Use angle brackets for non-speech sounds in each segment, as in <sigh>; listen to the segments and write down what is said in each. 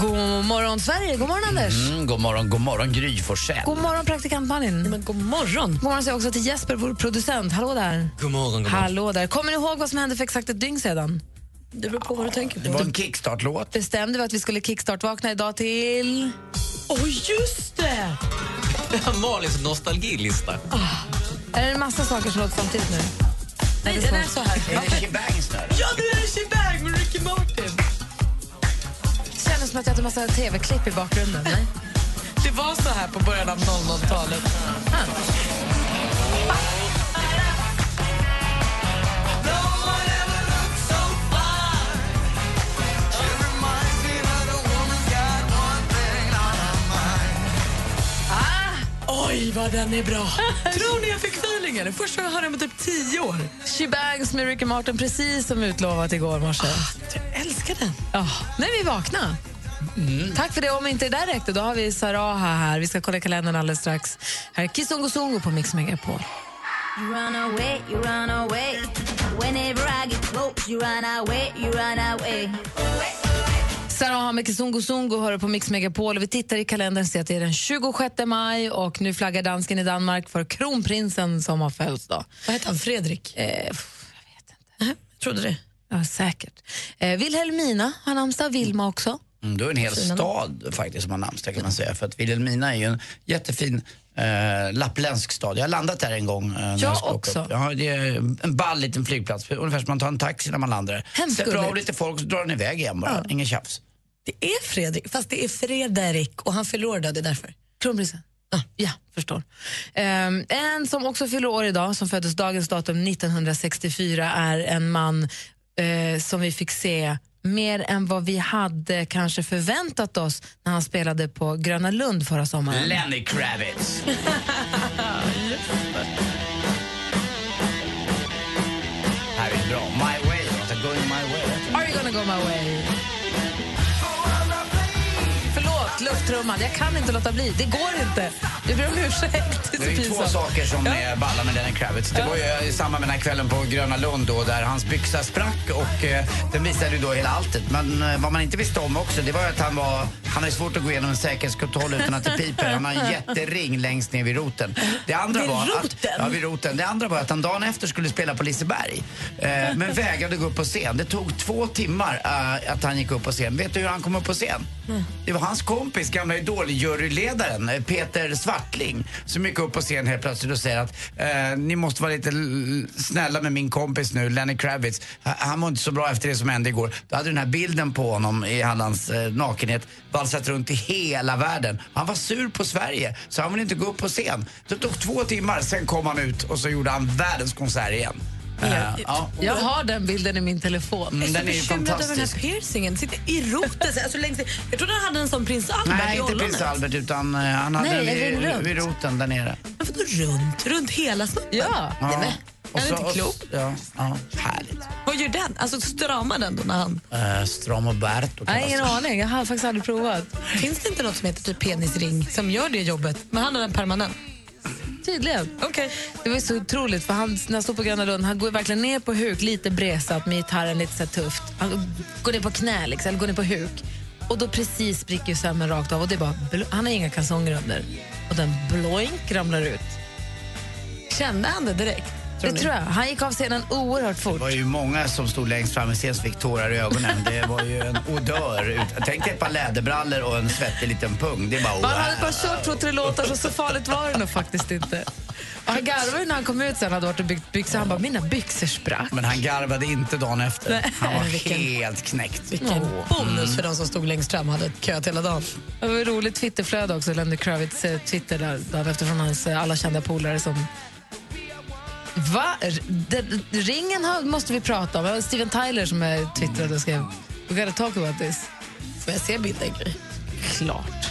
God morgon, Sverige! God morgon, Anders! Mm, god morgon, god morgon Gry Forssell. God morgon, praktikant Malin. Men god morgon. God morgon säger också till Jesper, vår producent. Hallå där. God morgon, god morgon. Hallå där. Kommer ni ihåg vad som hände för exakt ett dygn sedan? Det beror på vad du tänker Det på. var en kickstart-låt. Bestämde vi att vi skulle kickstart-vakna idag till... Oj, oh, just det! Malins nostalgilista. Är det en massa saker som låter samtidigt nu? Nej, den är så här. Är det shebangs nu? Ja, nu är det Shebang med Ricky Martin. Som att jag hade massa tv-klipp i bakgrunden. Nej? <laughs> Det var så här på början av 00-talet. Oj, vad den är bra! <laughs> Tror ni jag fick feeling? Eller? Första gången jag hörde den på typ tio år. Shebangs med Ricky Martin, precis som utlovat igår morse. Jag älskar den. Ja, när vi vaknade. Tack för det. Om inte det där räckte, då har vi Saraha här. Vi ska kolla kalendern alldeles strax. Här är Kizungo Zungo på Mix Megapol. You run away, you run away. Whenever I get close, you run away, you run away. Saraha med Kizungo Zungo hör på Mix Megapol. Och vi tittar i kalendern och ser att det är den 26 maj och nu flaggar dansken i Danmark för kronprinsen som har födelsedag. Vad heter han? Fredrik? Eh, jag vet inte. Nej, <laughs> jag trodde det. Ja, säkert. Eh, Wilhelmina har namnsdag, Vilma också. Mm, då är en hel stad faktiskt som har namnsdag kan man säga. För att Vilhelmina är ju en jättefin eh, lappländsk stad. Jag har landat där en gång. Eh, Jag också. Ja, det är en ball liten flygplats. Ungefär som man tar en taxi när man landar. Släpper av lite folk så drar den iväg igen bara. Ingen tjafs. Det är Fredrik, fast det är Frederik och han fyller år idag, det är därför. Kronprinsen? Ah, ja, förstår. Ehm, en som också fyller år idag, som föddes dagens datum 1964, är en man eh, som vi fick se mer än vad vi hade kanske förväntat oss när han spelade på Gröna Lund förra sommaren. Lenny Kravitz. <laughs> Här är bra. My way, alltså going my way. Are you gonna go my way? Lufttrumman. Jag kan inte låta bli. Det går inte. Jag ber om ursäkt. Det är Det är två saker som är balla med Lenny Kravitz. Det var ju i samband med den här kvällen på Gröna Lund då, där hans byxa sprack och eh, den visade ju då hela alltet. Men eh, vad man inte visste om också, det var ju att han var, han har svårt att gå igenom en säkerhetskontroll utan att det piper. Han har en <laughs> jättering längst ner vid roten. Det andra Vid var att, roten? ja, vid roten. Det andra var att han dagen efter skulle spela på Liseberg. Eh, men vägrade gå upp på scen. Det tog två timmar eh, att han gick upp på scen. Vet du hur han kom upp på scen? Det var hans kompis, gamla Idol-juryledaren eh, Peter Svartling som gick upp på scen helt plötsligt och säger att eh, ni måste vara lite snälla med min kompis nu, Lenny Kravitz. Han var inte så bra efter det som hände igår. Då hade den här bilden på honom i hans eh, nakenhet valsat runt i hela världen. Han var sur på Sverige så han ville inte gå upp på scen. Det tog två timmar, sen kom han ut och så gjorde han världens konsert igen. Ja. Jag har den bilden i min telefon. Mm, den är ju bekymrad över den här piercingen. Sitter i roten. Alltså längst. Jag trodde han hade en sån prins Albert Nej, i inte prins Albert utan eh, han hade Nej, den vid, runt? vid roten där nere. Men vadå runt? Runt hela snoppen? Ja. Ja. Och är det inte och- klokt? Ja, ja, härligt. Vad gör den? Alltså stramar den då när han... Uh, Stromoberto Nej, kallas ingen det. aning. Jag har faktiskt aldrig provat. Finns det inte något som heter typ penisring som gör det jobbet? Men han har den permanent. Tydligen. Okej. Det var så otroligt, för han, när han står på Gröna Lund, han går verkligen ner på huk, lite bresat med gitarren lite så tufft. Han går ner på knä, liksom, eller går ner på huk. Och då precis spricker sömmen rakt av och det är bara, han har inga kalsonger under. Och den bloink ramlar ut. Kände han det direkt? Det tror jag. Han gick av scenen oerhört fort. Det var ju många som stod längst fram i scen som fick tårar i ögonen. Det var ju en odör. ut- Tänk dig ett par läderbrallor och en svettig liten pung. Det är bara... Man hade bara kört två, tre låtar så så farligt var det nog faktiskt inte. Och han garvade när han kom ut sen hade varit och byggt byxor. Han bara, mina byxor sprack. Men han garvade inte dagen efter. Nej. Han var Vilken- helt knäckt. Vilken bonus för de som stod längst fram hade köat hela dagen. Det var roligt Twitterflöde också, Lenny Kravitz eh, Twitter där, dagen efter från hans eh, alla kända polare som Va? Det- Ringen har, måste vi prata om. Steven Tyler som eh, twittrade och skrev We gotta talk about this. Får jag se bilder, Gry? Klart.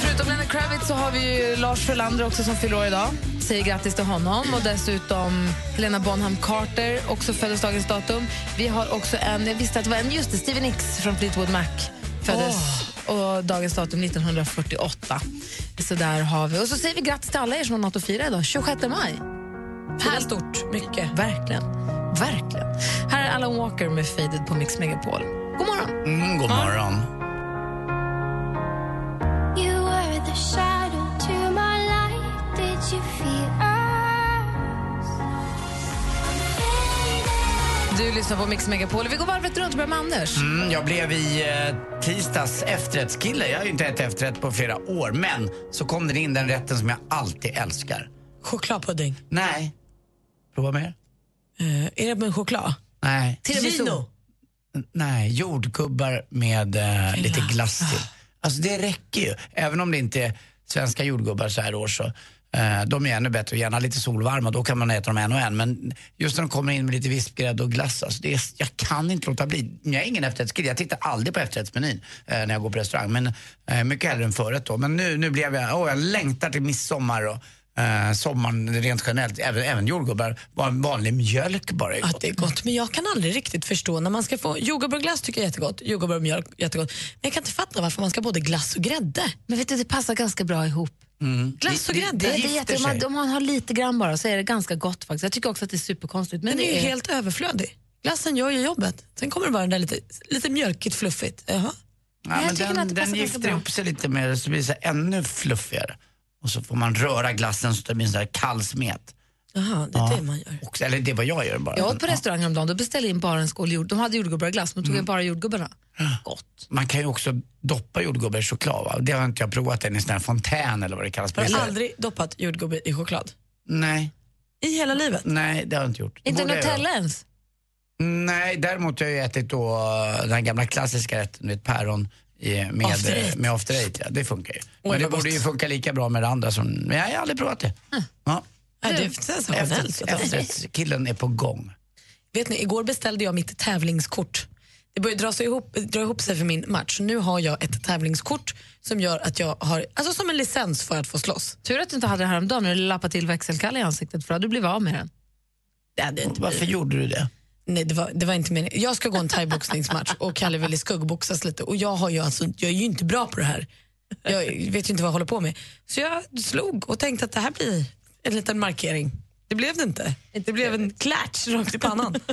Förutom Lenny Kravitz så har vi ju Lars Frölander också som fyller år idag. Säger grattis till honom. Och dessutom Helena Bonham Carter, också födelsedagens datum. Vi har också en, jag visste att det var en, just det, Stevie Nicks från Fleetwood Mac föddes. Och dagens datum 1948. Så där har vi. Och så säger vi grattis till alla er som har något att fira idag. 26 maj. Här stort, mycket. Verkligen. Verkligen. Här är Alan Walker med Faded på Mix Megapol. God morgon. Mm, god morgon. You Du lyssnar på Mix Megapol. Vi går varvet runt och börjar med Anders. Mm, jag blev i eh, tisdags efterrättskille. Jag har ju inte ätit efterrätt på flera år. Men så kom den in, den rätten som jag alltid älskar. Chokladpudding. Nej. Prova mer? Eh, är det med choklad? Nej. Tiramisu. Nej, jordgubbar med eh, lite glass till. Alltså det räcker ju. Även om det inte är svenska jordgubbar så här år så. Eh, de är ännu bättre gärna lite solvarma, då kan man äta dem en och en. Men just när de kommer in med lite vispgrädde och glass, alltså det är, jag kan inte låta bli. Jag är ingen efterrättskille, jag tittar aldrig på efterrättsmenyn eh, när jag går på restaurang. Men eh, mycket hellre än förrätt då. Men nu, nu blev jag, åh oh, jag längtar till midsommar och eh, sommaren rent generellt. Även, även jordgubbar, en vanlig mjölk bara är Att gott. det är gott, men jag kan aldrig riktigt förstå när man ska få jordgubbar och glass tycker jag är jättegott, jordgubbar och mjölk jättegott. Men jag kan inte fatta varför man ska ha både glass och grädde. Men vet du, det passar ganska bra ihop. Glass och Det- grädde. det- Det är gifter jätte, om, man, om man har lite grann bara så är det ganska gott faktiskt. Jag tycker också att det är superkonstigt. Men Den är det ju helt överflödig. Glassen gör ju jobbet. Sen kommer det bara där lite, lite mjölkigt, fluffigt. Jaha. Ja, jag men tycker den, att det den gifter upp sig lite mer så blir det så ännu fluffigare. Och så får man röra glassen så det blir en sån här kall smet. Jaha, det är det man gör. Också, eller det är vad jag gör bara. Jag åt på ja, restaurang häromdagen, då beställde jag in bara en skål jord. De hade jordgubbar och glass, men tog jag bara jordgubbarna. Gott. man kan ju också doppa jordgubbar i choklad va? Det har inte jag provat än i sån här fontän eller vad det kallas. Har du aldrig doppat jordgubbe i choklad? Nej, I hela livet? nej det har jag inte gjort. Inte Nutella ens? Nej, däremot har jag ätit då den gamla klassiska rätten päron med After eight. med after eight. Ja, det funkar ju. Men vad det gott. borde ju funka lika bra med det andra som, men jag har aldrig provat det. Ja. Ja, det. Efter, efterrättskillen är på gång. Vet ni, igår beställde jag mitt tävlingskort. Det börjar dra, sig ihop, dra ihop sig för min match. Nu har jag ett tävlingskort som gör att jag har, alltså som en licens för att få slåss. Tur att du inte hade det häromdagen när du lappade till växelkalle i ansiktet för då hade du blivit av med den. Det hade inte Varför gjorde du det? Nej, det var, det var inte meningen. Jag ska gå en thaiboxningsmatch och Kalle ville skuggboxas lite och jag, har ju alltså, jag är ju inte bra på det här. Jag vet ju inte vad jag håller på med. Så jag slog och tänkte att det här blir en liten markering. Det blev det inte. Det blev en klatsch rakt i pannan. <laughs>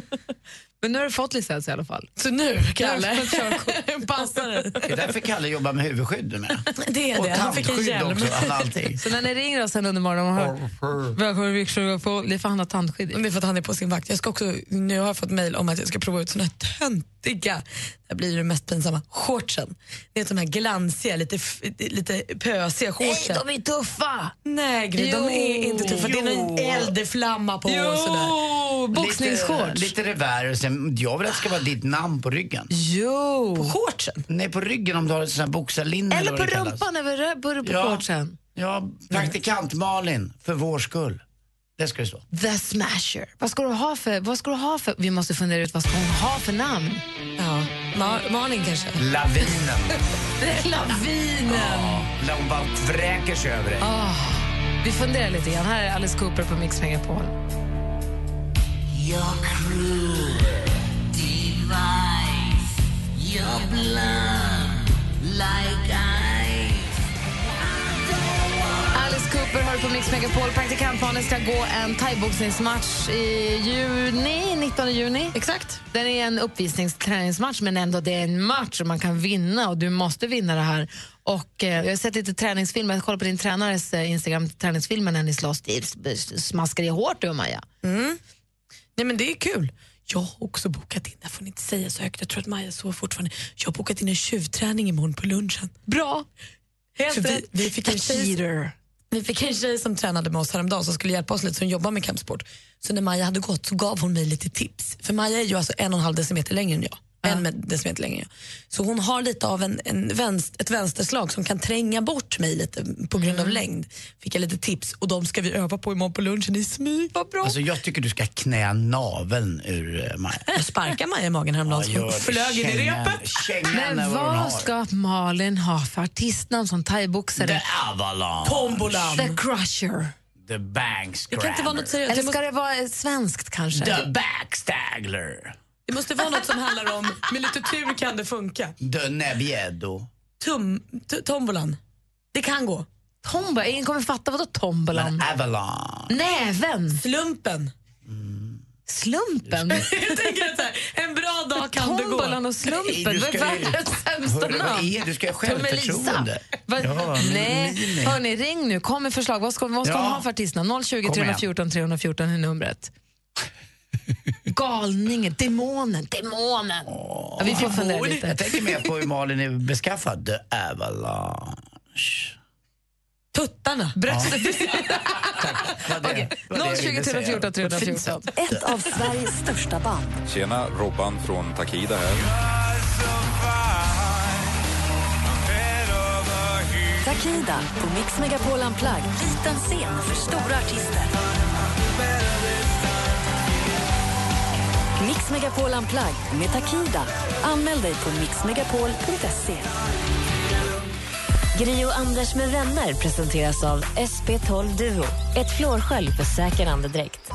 Men nu har du fått licens i alla fall. Så nu, Kalle, körkort. <laughs> passar det. Det är därför Kalle jobbar med huvudskydd med. <laughs> Det är Och det. Han fick en hjälm. också, allting. Så när ni ringer oss sen under morgonen och hör Välkommen till på det är för han har tandskydd Det är för att han är på sin vakt. Jag ska också, nu har jag fått mejl om att jag ska prova ut såna här töntiga, det blir det mest pinsamma, shortsen. Det är de här glansiga, lite, lite pösiga shortsen. är tuffa! Nej, Gry, de är inte tuffa. Det är Jo. eldflamma på och sådär. Jo! Boxningsshorts. Lite, lite revär och sen, jag vill att det ska vara ditt namn på ryggen. Jo! Shortsen? Nej, på ryggen om du har ett sånt här boxarlinne Eller på rumpan över på, på Ja. shortsen. Ja, praktikant Malin, för vår skull. Det ska det stå. The Smasher. Vad ska du ha för, vad ska du ha för, vi måste fundera ut vad ska hon ha för namn? Ja, Ma- Malin kanske. Lavinen. <laughs> Lavinen. När hon bara vräker sig över dig. Vi funderar lite grann. Här är Alice Cooper på Mix Megapol. Alice Cooper hör på Mix Megapol. Praktikantbarnen ska gå en thaiboxningsmatch i juni, 19 juni. Exakt. Den är en uppvisningsträningsmatch, men ändå det är en match och man kan vinna och du måste vinna det här. Och eh, Jag har sett lite träningsfilmer, jag kollar på din tränares eh, Instagram, träningsfilmer när ni slåss. Det är- smaskar det hårt du Maja. Nej men det är kul. Jag har också bokat in, det får ni inte säga så högt, jag tror att Maja sover fortfarande. Jag har bokat in en tjuvträning imorgon på lunchen. Bra! Vi, vi, fick en tjej, vi fick en tjej som tränade med oss häromdagen som skulle hjälpa oss lite, som jobbar med kampsport. Så när Maja hade gått så gav hon mig lite tips. För Maja är ju alltså en och en halv decimeter längre än jag. En med decimeter längre. Så hon har lite av en, en vänster, ett vänsterslag som kan tränga bort mig lite på grund av längd. Fick jag lite tips och de ska vi öva på imorgon på lunchen i smyg. Vad bra! Alltså jag tycker du ska knä naveln ur uh, Maja. jag sparkade Maja i magen häromdagen så hon flög in i repet. Men vad hon har. vad ska Malin ha för artistnamn som thaiboxare? The Avalanche. Tombolan. The Crusher. The Bank Det kan inte vara något seriöst. Eller ska det vara eh, svenskt kanske? The Backstagler. Det måste vara något som handlar om med lite tur kan det funka. The Nebiedo. Tum, t- tombolan. Det kan gå. Tombola? Ingen kommer fatta vadå tombolan? Men Avalanche. Näven? Slumpen. Slumpen? <laughs> Jag tänker så här, en bra dag kan det gå. Tombolan och slumpen? Nej, du Vad är världens sämsta Hörru, vad namn? du ska ha självförtroende. Va? Ja, Nej, hörni, ring nu. Kom med förslag. Vad ska, vad ska Ja. hon ha för artistnamn? 020 Kom igen. 314 314 är numret. Galningen, demonen, demonen. Ja, vi får fundera Jag lite. tänker mer på hur Malin är beskaffad. The Avalanche. Tuttarna. Bröstet. Jag 020 ville säga. 314 På ett fint 314. sätt. Ett av Sveriges största band. Tjena, Robban från Takida här. Takida på Mix Megapol Unplugged. Liten scen för stora artister. Mix Megapol Unplugged med Takida. Anmäl dig på mixmegapol.se. Grio och Anders med vänner presenteras av SP12 Duo. Ett flårskölj för säker andedräkt.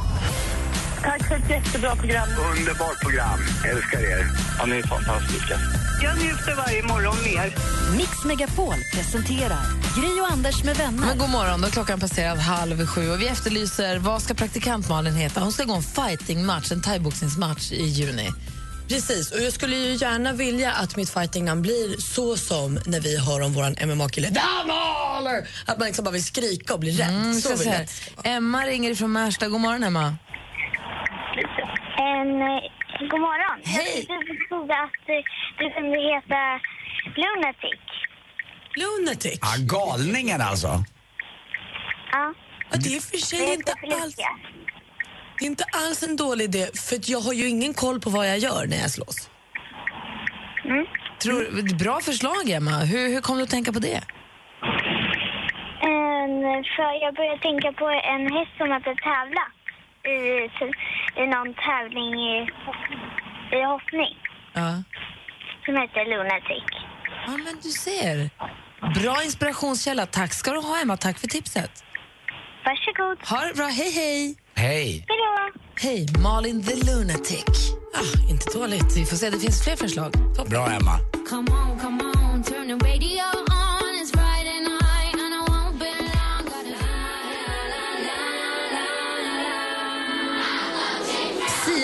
Tack för ett jättebra program. Underbart program. Älskar er. Ja, ni är fantastiska. Jag njuter varje morgon mer. Mix Megapol presenterar Gri och Anders med vänner. Men god morgon, då klockan passerat halv sju och vi efterlyser vad ska praktikant Malin heta? Hon ska gå en fightingmatch, en thaiboxningsmatch i juni. Precis, och jag skulle ju gärna vilja att mitt fightingnamn blir så som när vi hör om vår MMA-kille Damaler! Att man liksom bara vill skrika och bli rädd. Mm, så vill jag. Emma ringer från Märsta. God morgon, Emma. En, eh, god morgon. Hej. Jag förstod att eh, du kunde heta Lunatic. Lunatic? Ja, galningen alltså. Ja. Ja, det är i och för sig inte alls, det är inte alls en dålig idé, för jag har ju ingen koll på vad jag gör när jag slåss. Mm. Tror, bra förslag, Emma. Hur, hur kom du att tänka på det? En, för jag började tänka på en häst som hade tävlat i, i någon tävling i, i hoppning Ja. som heter Lunatic. ja, men du ser. Bra inspirationskälla. Tack ska du ha, Emma. Tack för tipset. Varsågod. Ha det bra. Hej, hej. Hej. Hej då. Hej, Malin the Lunatic. Ah, inte dåligt. Vi får se, det finns fler förslag. Bra, Emma. Come on, come on, turn the radio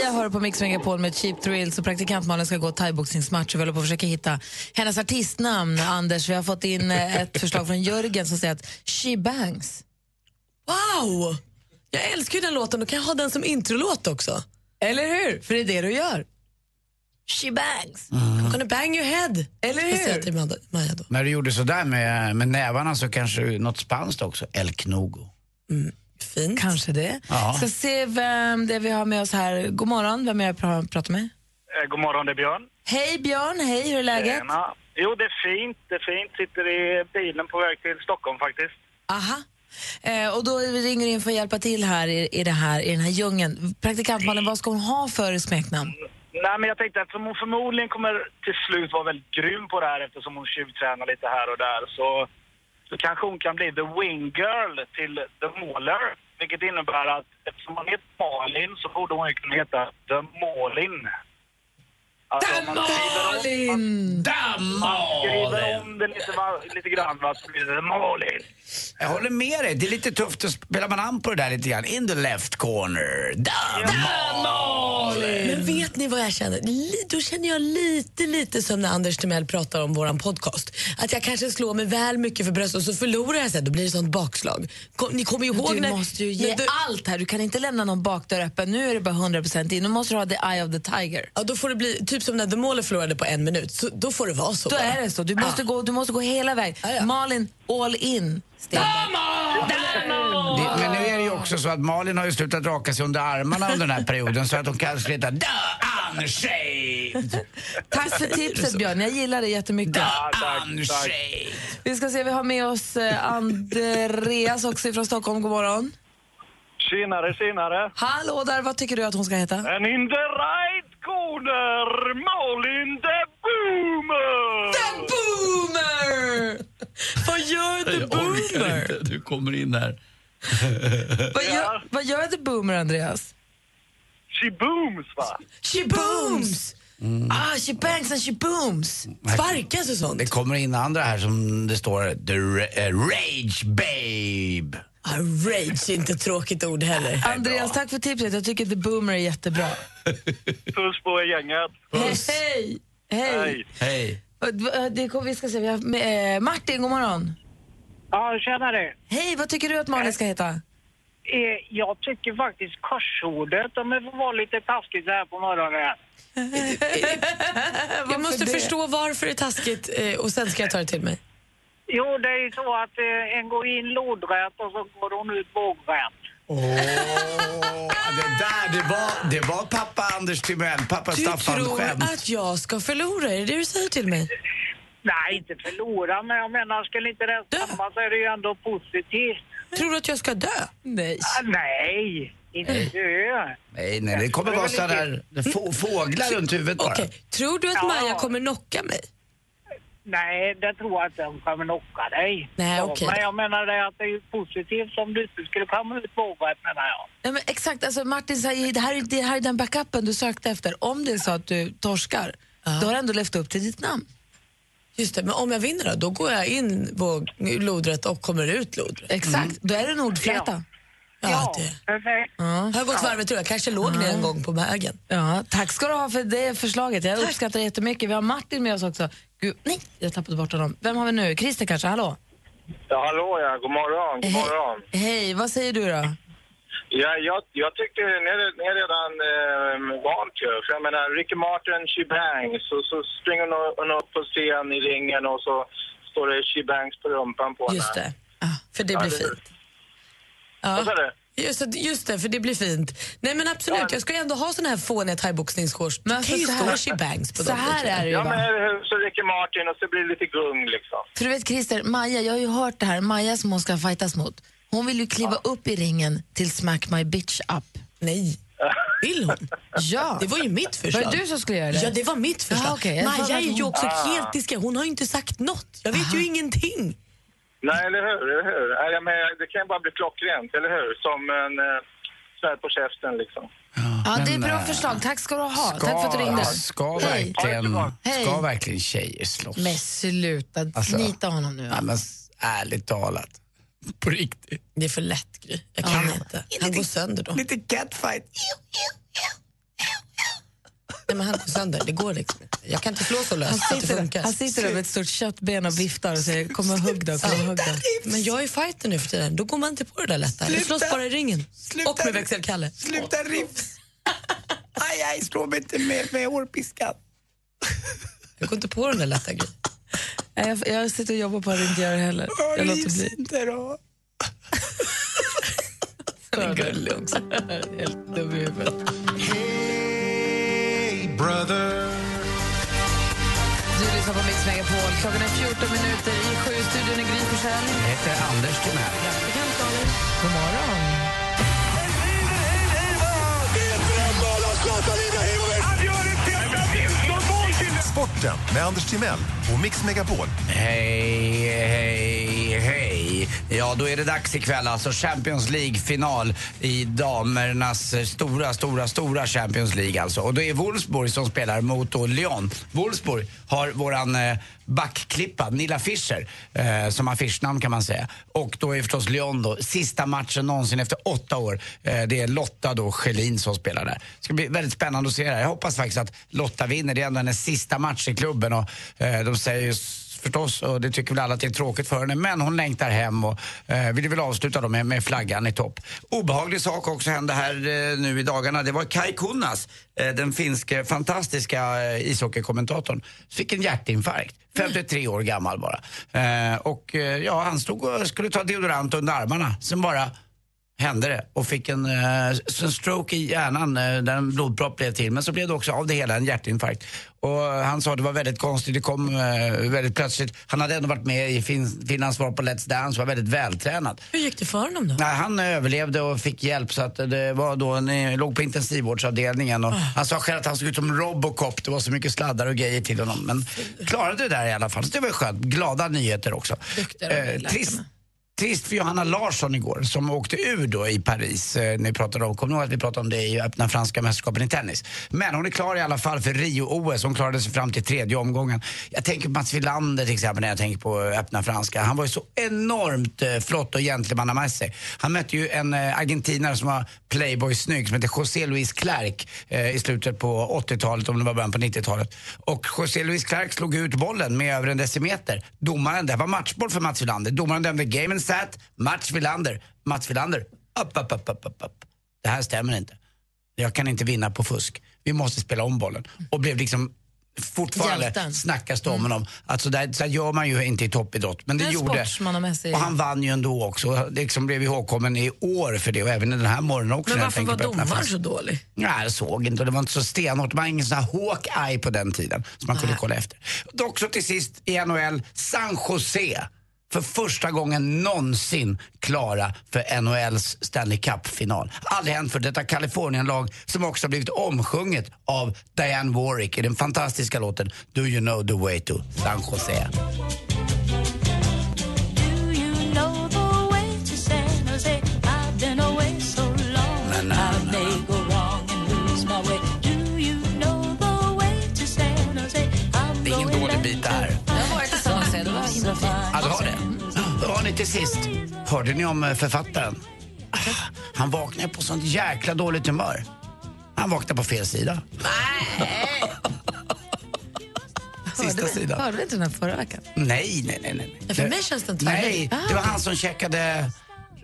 Sia hör på Mix Megapol med Cheap Thrills och praktikant Malin ska gå thaiboxningsmatch och vi håller på att försöka hitta hennes artistnamn. Anders, vi har fått in eh, ett förslag från Jörgen som säger att She Bangs. Wow! Jag älskar ju den låten, då kan jag ha den som introlåt också. Eller hur? För det är det du gör. She Bangs. I'm gonna bang your head. Eller hur? till Maja- då. När du gjorde sådär med, med nävarna så kanske något spanskt också. El Knogo. Fint. Kanske det. Ja. Ska se vem det är vi har med oss här. God morgon, vem är jag pra- pratar med? Eh, god morgon, det är Björn. Hej Björn, hej, hur är läget? Tjena. Jo, det är fint. Det är fint. Sitter i bilen på väg till Stockholm faktiskt. Aha. Eh, och då ringer du in för att hjälpa till här i, i, det här, i den här djungeln. Praktikantmannen, vad ska hon ha för smeknamn? Nej, men jag tänkte att hon förmodligen kommer till slut vara väldigt grym på det här eftersom hon tjuvtränar lite här och där. Så, så kanske hon kan bli the wing girl till the mauler. Vilket innebär att eftersom hon heter Malin så borde hon ju kunna heta the Malin. Alltså, om man skriver om- Man skriver om det lite, va- lite grann va, så blir det Malin. Jag håller med dig. Det är lite tufft att spela man an på det där lite grann. In the left corner. Damn Men vet ni vad jag känner? Li- Då känner jag lite, lite som när Anders Timell pratar om våran podcast. Att jag kanske slår mig väl mycket för bröstet och så förlorar jag sen. Då blir det sånt bakslag. Kom, ni kommer ju ihåg Du när... måste ju ge när du- allt här. Du kan inte lämna någon bakdörr öppen. Nu är det bara 100% in. Nu måste du ha the eye of the tiger. Ja, då får det bli typ som när The Mauler förlorade på en minut. Så, då får det vara så. Då bara. är det så. Du måste, gå, du måste gå hela vägen. Ja, ja. Malin, all in. Det, men nu är det ju också så att Malin har ju slutat raka sig under armarna under den här perioden så att hon kanske heter The Unshave Unshaved. Tack för tipset Björn, jag gillar det jättemycket. Unshaved. Vi ska se, vi har med oss eh, Andreas också från Stockholm. God morgon. Tjenare, tjenare. Hallå där, vad tycker du att hon ska heta? And in corner, Malin the Boomer! The Boomer! Vad gör The Jag orkar Boomer? inte. Du kommer in här. Vad gör, vad gör The Boomer, Andreas? She booms, va? She booms! Ah, she bangs and she booms. Sparkas och sånt. Det kommer in andra här som det står The ra- eh, Rage Babe. Ah, rage är inte ett tråkigt ord heller. Andreas, tack för tipset. Jag tycker The Boomer är jättebra. Puss på er gänget. Hej! Hej! Hej. Vad- Det kom, vi ska se, vi har med, eh, Martin, god morgon. Ja, tjenare. Hej, vad tycker du att Malin ska heta? Eh, jag tycker faktiskt korsordet, om det får vara lite taskigt så här på morgonen. <laughs> Jag måste det? förstå varför det är taskigt eh, och sen ska jag ta det till mig. Jo, det är ju så att eh, en går in lodrätt och så går hon ut vågrätt. Åh, det där, det var, det var pappa Anders Timell, pappa Du Staffan tror skämt. att jag ska förlora? Är det det du säger till mig? Nej, inte förlora, men jag menar, skulle inte det stämma så är det ju ändå positivt. Tror du att jag ska dö? Nej. Ah, nej, inte dö. Nej, nej, det kommer vara sådär få, fåglar runt huvudet bara. Okej, tror du att Ja. Maja kommer knocka mig? Nej, det tror jag inte de kommer knocka dig. Nej, okej. Men jag menar det att det är positivt som du inte skulle komma ut vågrätt menar jag. Ja, men exakt, alltså Martin säger det här, är, det här är den backupen du sökte efter. Om det är så att du torskar, då har du ändå levt upp till ditt namn. Just det, men om jag vinner då? Då går jag in våg, lodrätt och kommer ut lodrätt. Exakt, då är det nordfläta. Ja, det. Perfekt. Ja. Har jag gått varvet tror jag. kanske låg ner en gång på vägen. Ja, tack ska du ha för det förslaget. Jag uppskattar det jättemycket. Vi har Martin med oss också. Gud, nej, jag tappade bort honom. Vem har vi nu? Christer kanske? Hallå? Ja, hallå ja. God morgon. God morgon. Hej, vad säger du då? Ja, jag, jag tycker ni är, ni är redan eh, vant ju. För jag menar, Ricky Martin, She Bangs. Och så springer hon, upp på scen i ringen och så står det She Bangs på rumpan på henne. Just det, för det Ja, blir det- fint. Vad sa du? Just det, just det, för det blir fint. Nej men absolut, jag ska ju ändå ha såna här fåniga thaiboxningsshorts. Det kan ju så stå här- she bangs på så dem. här är det ju, Ja, men så Ricky Martin och så blir det lite gung liksom. För du vet Christer, Maja, jag har ju hört det här, Maja som hon ska fightas mot. Hon vill ju kliva upp i ringen till Smack My Bitch Up. Nej. Vill hon? <laughs> Ja. Det var ju mitt förslag. Var det du som skulle göra det? Ja, det var mitt förslag. Ja, okej. Jag Maja är ju hon- också Ah. helt diskret. Hon har ju inte sagt något. Jag vet ju ingenting. Nej, eller hur? Eller hur? Nej, jag menar, det kan ju bara bli klockrent, eller hur? Som en eh, smäll på käften liksom. Ja, det är ett bra eh, förslag. Tack ska du ha. Ska, Tack för att du ringde. Ska, Hej. verkligen, Hej. ska verkligen tjejer slåss? Men sluta, Alltså, nita honom nu. Ja, men s- ärligt talat. <laughs> På riktigt. Det är för lätt, Gry. Jag kan inte. Han går sönder då. Lite catfight. Nej, men han går sönder. Det går liksom. Jag kan inte slå så Han löst att det sitter, funkar. han sitter där med ett stort köttben och viftar och säger kom och hugg då, kom och hugg då. Men jag är fighter nu för tiden. Då går man inte på det där lätta. Du Sluta. slåss bara i ringen. Sluta. Och med växelkalle. Sluta rifs! Aj, aj, slå mig inte med, med hårpiskan. Jag går inte på den där lätta grejen. <laughs> Jag, jag sitter och jobbar på att inte göra det heller. Jag låter bli. inte då. <laughs> Han är gullig också. <laughs> Helt dum i huvudet. Hey brother Du lyssnar på Mix Megapol. Klockan är 14 minuter i sju. Studion är Gry Forssell. Jag heter Anders Timell. God morgon. Sporten med Anders Timell och Mix Megapol. Hej, hej, hej. Ja, då är det dags ikväll. Alltså Champions League-final i damernas stora, stora, stora Champions League alltså. Och då är Wolfsburg som spelar mot då Lyon. Wolfsburg har våran eh, backklippa, Nilla Fischer, eh, som affischnamn kan man säga. Och då är förstås Lyon då, sista matchen någonsin efter åtta år. Eh, det är Lotta då Schelin som spelar där. Det ska bli väldigt spännande att se det här. Jag hoppas faktiskt att Lotta vinner. Det är ändå hennes sista match i klubben och eh, de säger ju förstås, och det tycker väl alla att det är tråkigt för henne, men hon längtar hem och eh, vill väl avsluta då med, med flaggan i topp. Obehaglig sak också hände här eh, nu i dagarna. Det var Kai Kunnas, eh, den finske fantastiska eh, ishockeykommentatorn, fick en hjärtinfarkt. 53 år gammal bara. Eh, och eh, ja, han stod och skulle ta deodorant under armarna. Sen bara hände det och fick en, eh, en stroke i hjärnan eh, där en blodpropp blev till. Men så blev det också av det hela en hjärtinfarkt. Och han sa att det var väldigt konstigt, det kom eh, väldigt plötsligt. Han hade ändå varit med i fin, Finlands svar på Let's Dance och var väldigt vältränad. Hur gick det för honom då? Nej, han överlevde och fick hjälp så att det var då, en, låg på intensivvårdsavdelningen och han sa själv att han såg ut som Robocop, det var så mycket sladdar och grejer till honom. Men klarade det där i alla fall, så det var skönt. Glada nyheter också. Eh, trist, Trist för Johanna Larsson igår som åkte ur då i Paris. Eh, ni pratade om, kommer ni ihåg att vi pratade om det i öppna franska mästerskapen i tennis? Men hon är klar i alla fall för Rio-OS. Hon klarade sig fram till tredje omgången. Jag tänker på Mats Wilander till exempel när jag tänker på öppna franska. Han var ju så enormt eh, flott och gentlemannamässig. Han mötte ju en eh, argentinare som var playboy-snygg som hette José Luis Clark eh, i slutet på 80-talet, om det var början på 90-talet. Och José Luis Clark slog ut bollen med över en decimeter. Domaren, det var matchboll för Mats Wilander. Domaren dömde Gamen and sat, match Wilander. Mats Wilander, upp, upp, upp, upp, upp, upp. Det här stämmer inte. Jag kan inte vinna på fusk. Vi måste spela om bollen. Och blev liksom fortfarande Hjälten. snackas det om honom. Att så, där, så gör man ju inte i toppidrott. Men det Men gjorde... Och han vann ju ändå också. Liksom blev ihågkommen i år för det och även den här morgonen också. Men varför var domaren så dålig? Nej, jag såg inte och det var inte så stenhårt. Det var ingen sån här Hawkeye på den tiden som man kunde kolla efter. Och också till sist i NHL, San Jose. För första gången någonsin klara för NHLs Stanley Cup-final. Aldrig hänt för detta Kalifornienlag som också har blivit omsjunget av Diane Warwick i den fantastiska låten Do you know the way to San Jose. Till sist. Hörde ni om eh, författaren? Ah, Han vaknade på sånt jäkla dåligt humör. Han vaknade på fel sida. <laughs> Sista Hörde sidan. Hörde vi inte den här förra veckan? Nej, nej, nej. nej. Ja, för mig känns den tvärtom. Nej, det var han som checkade,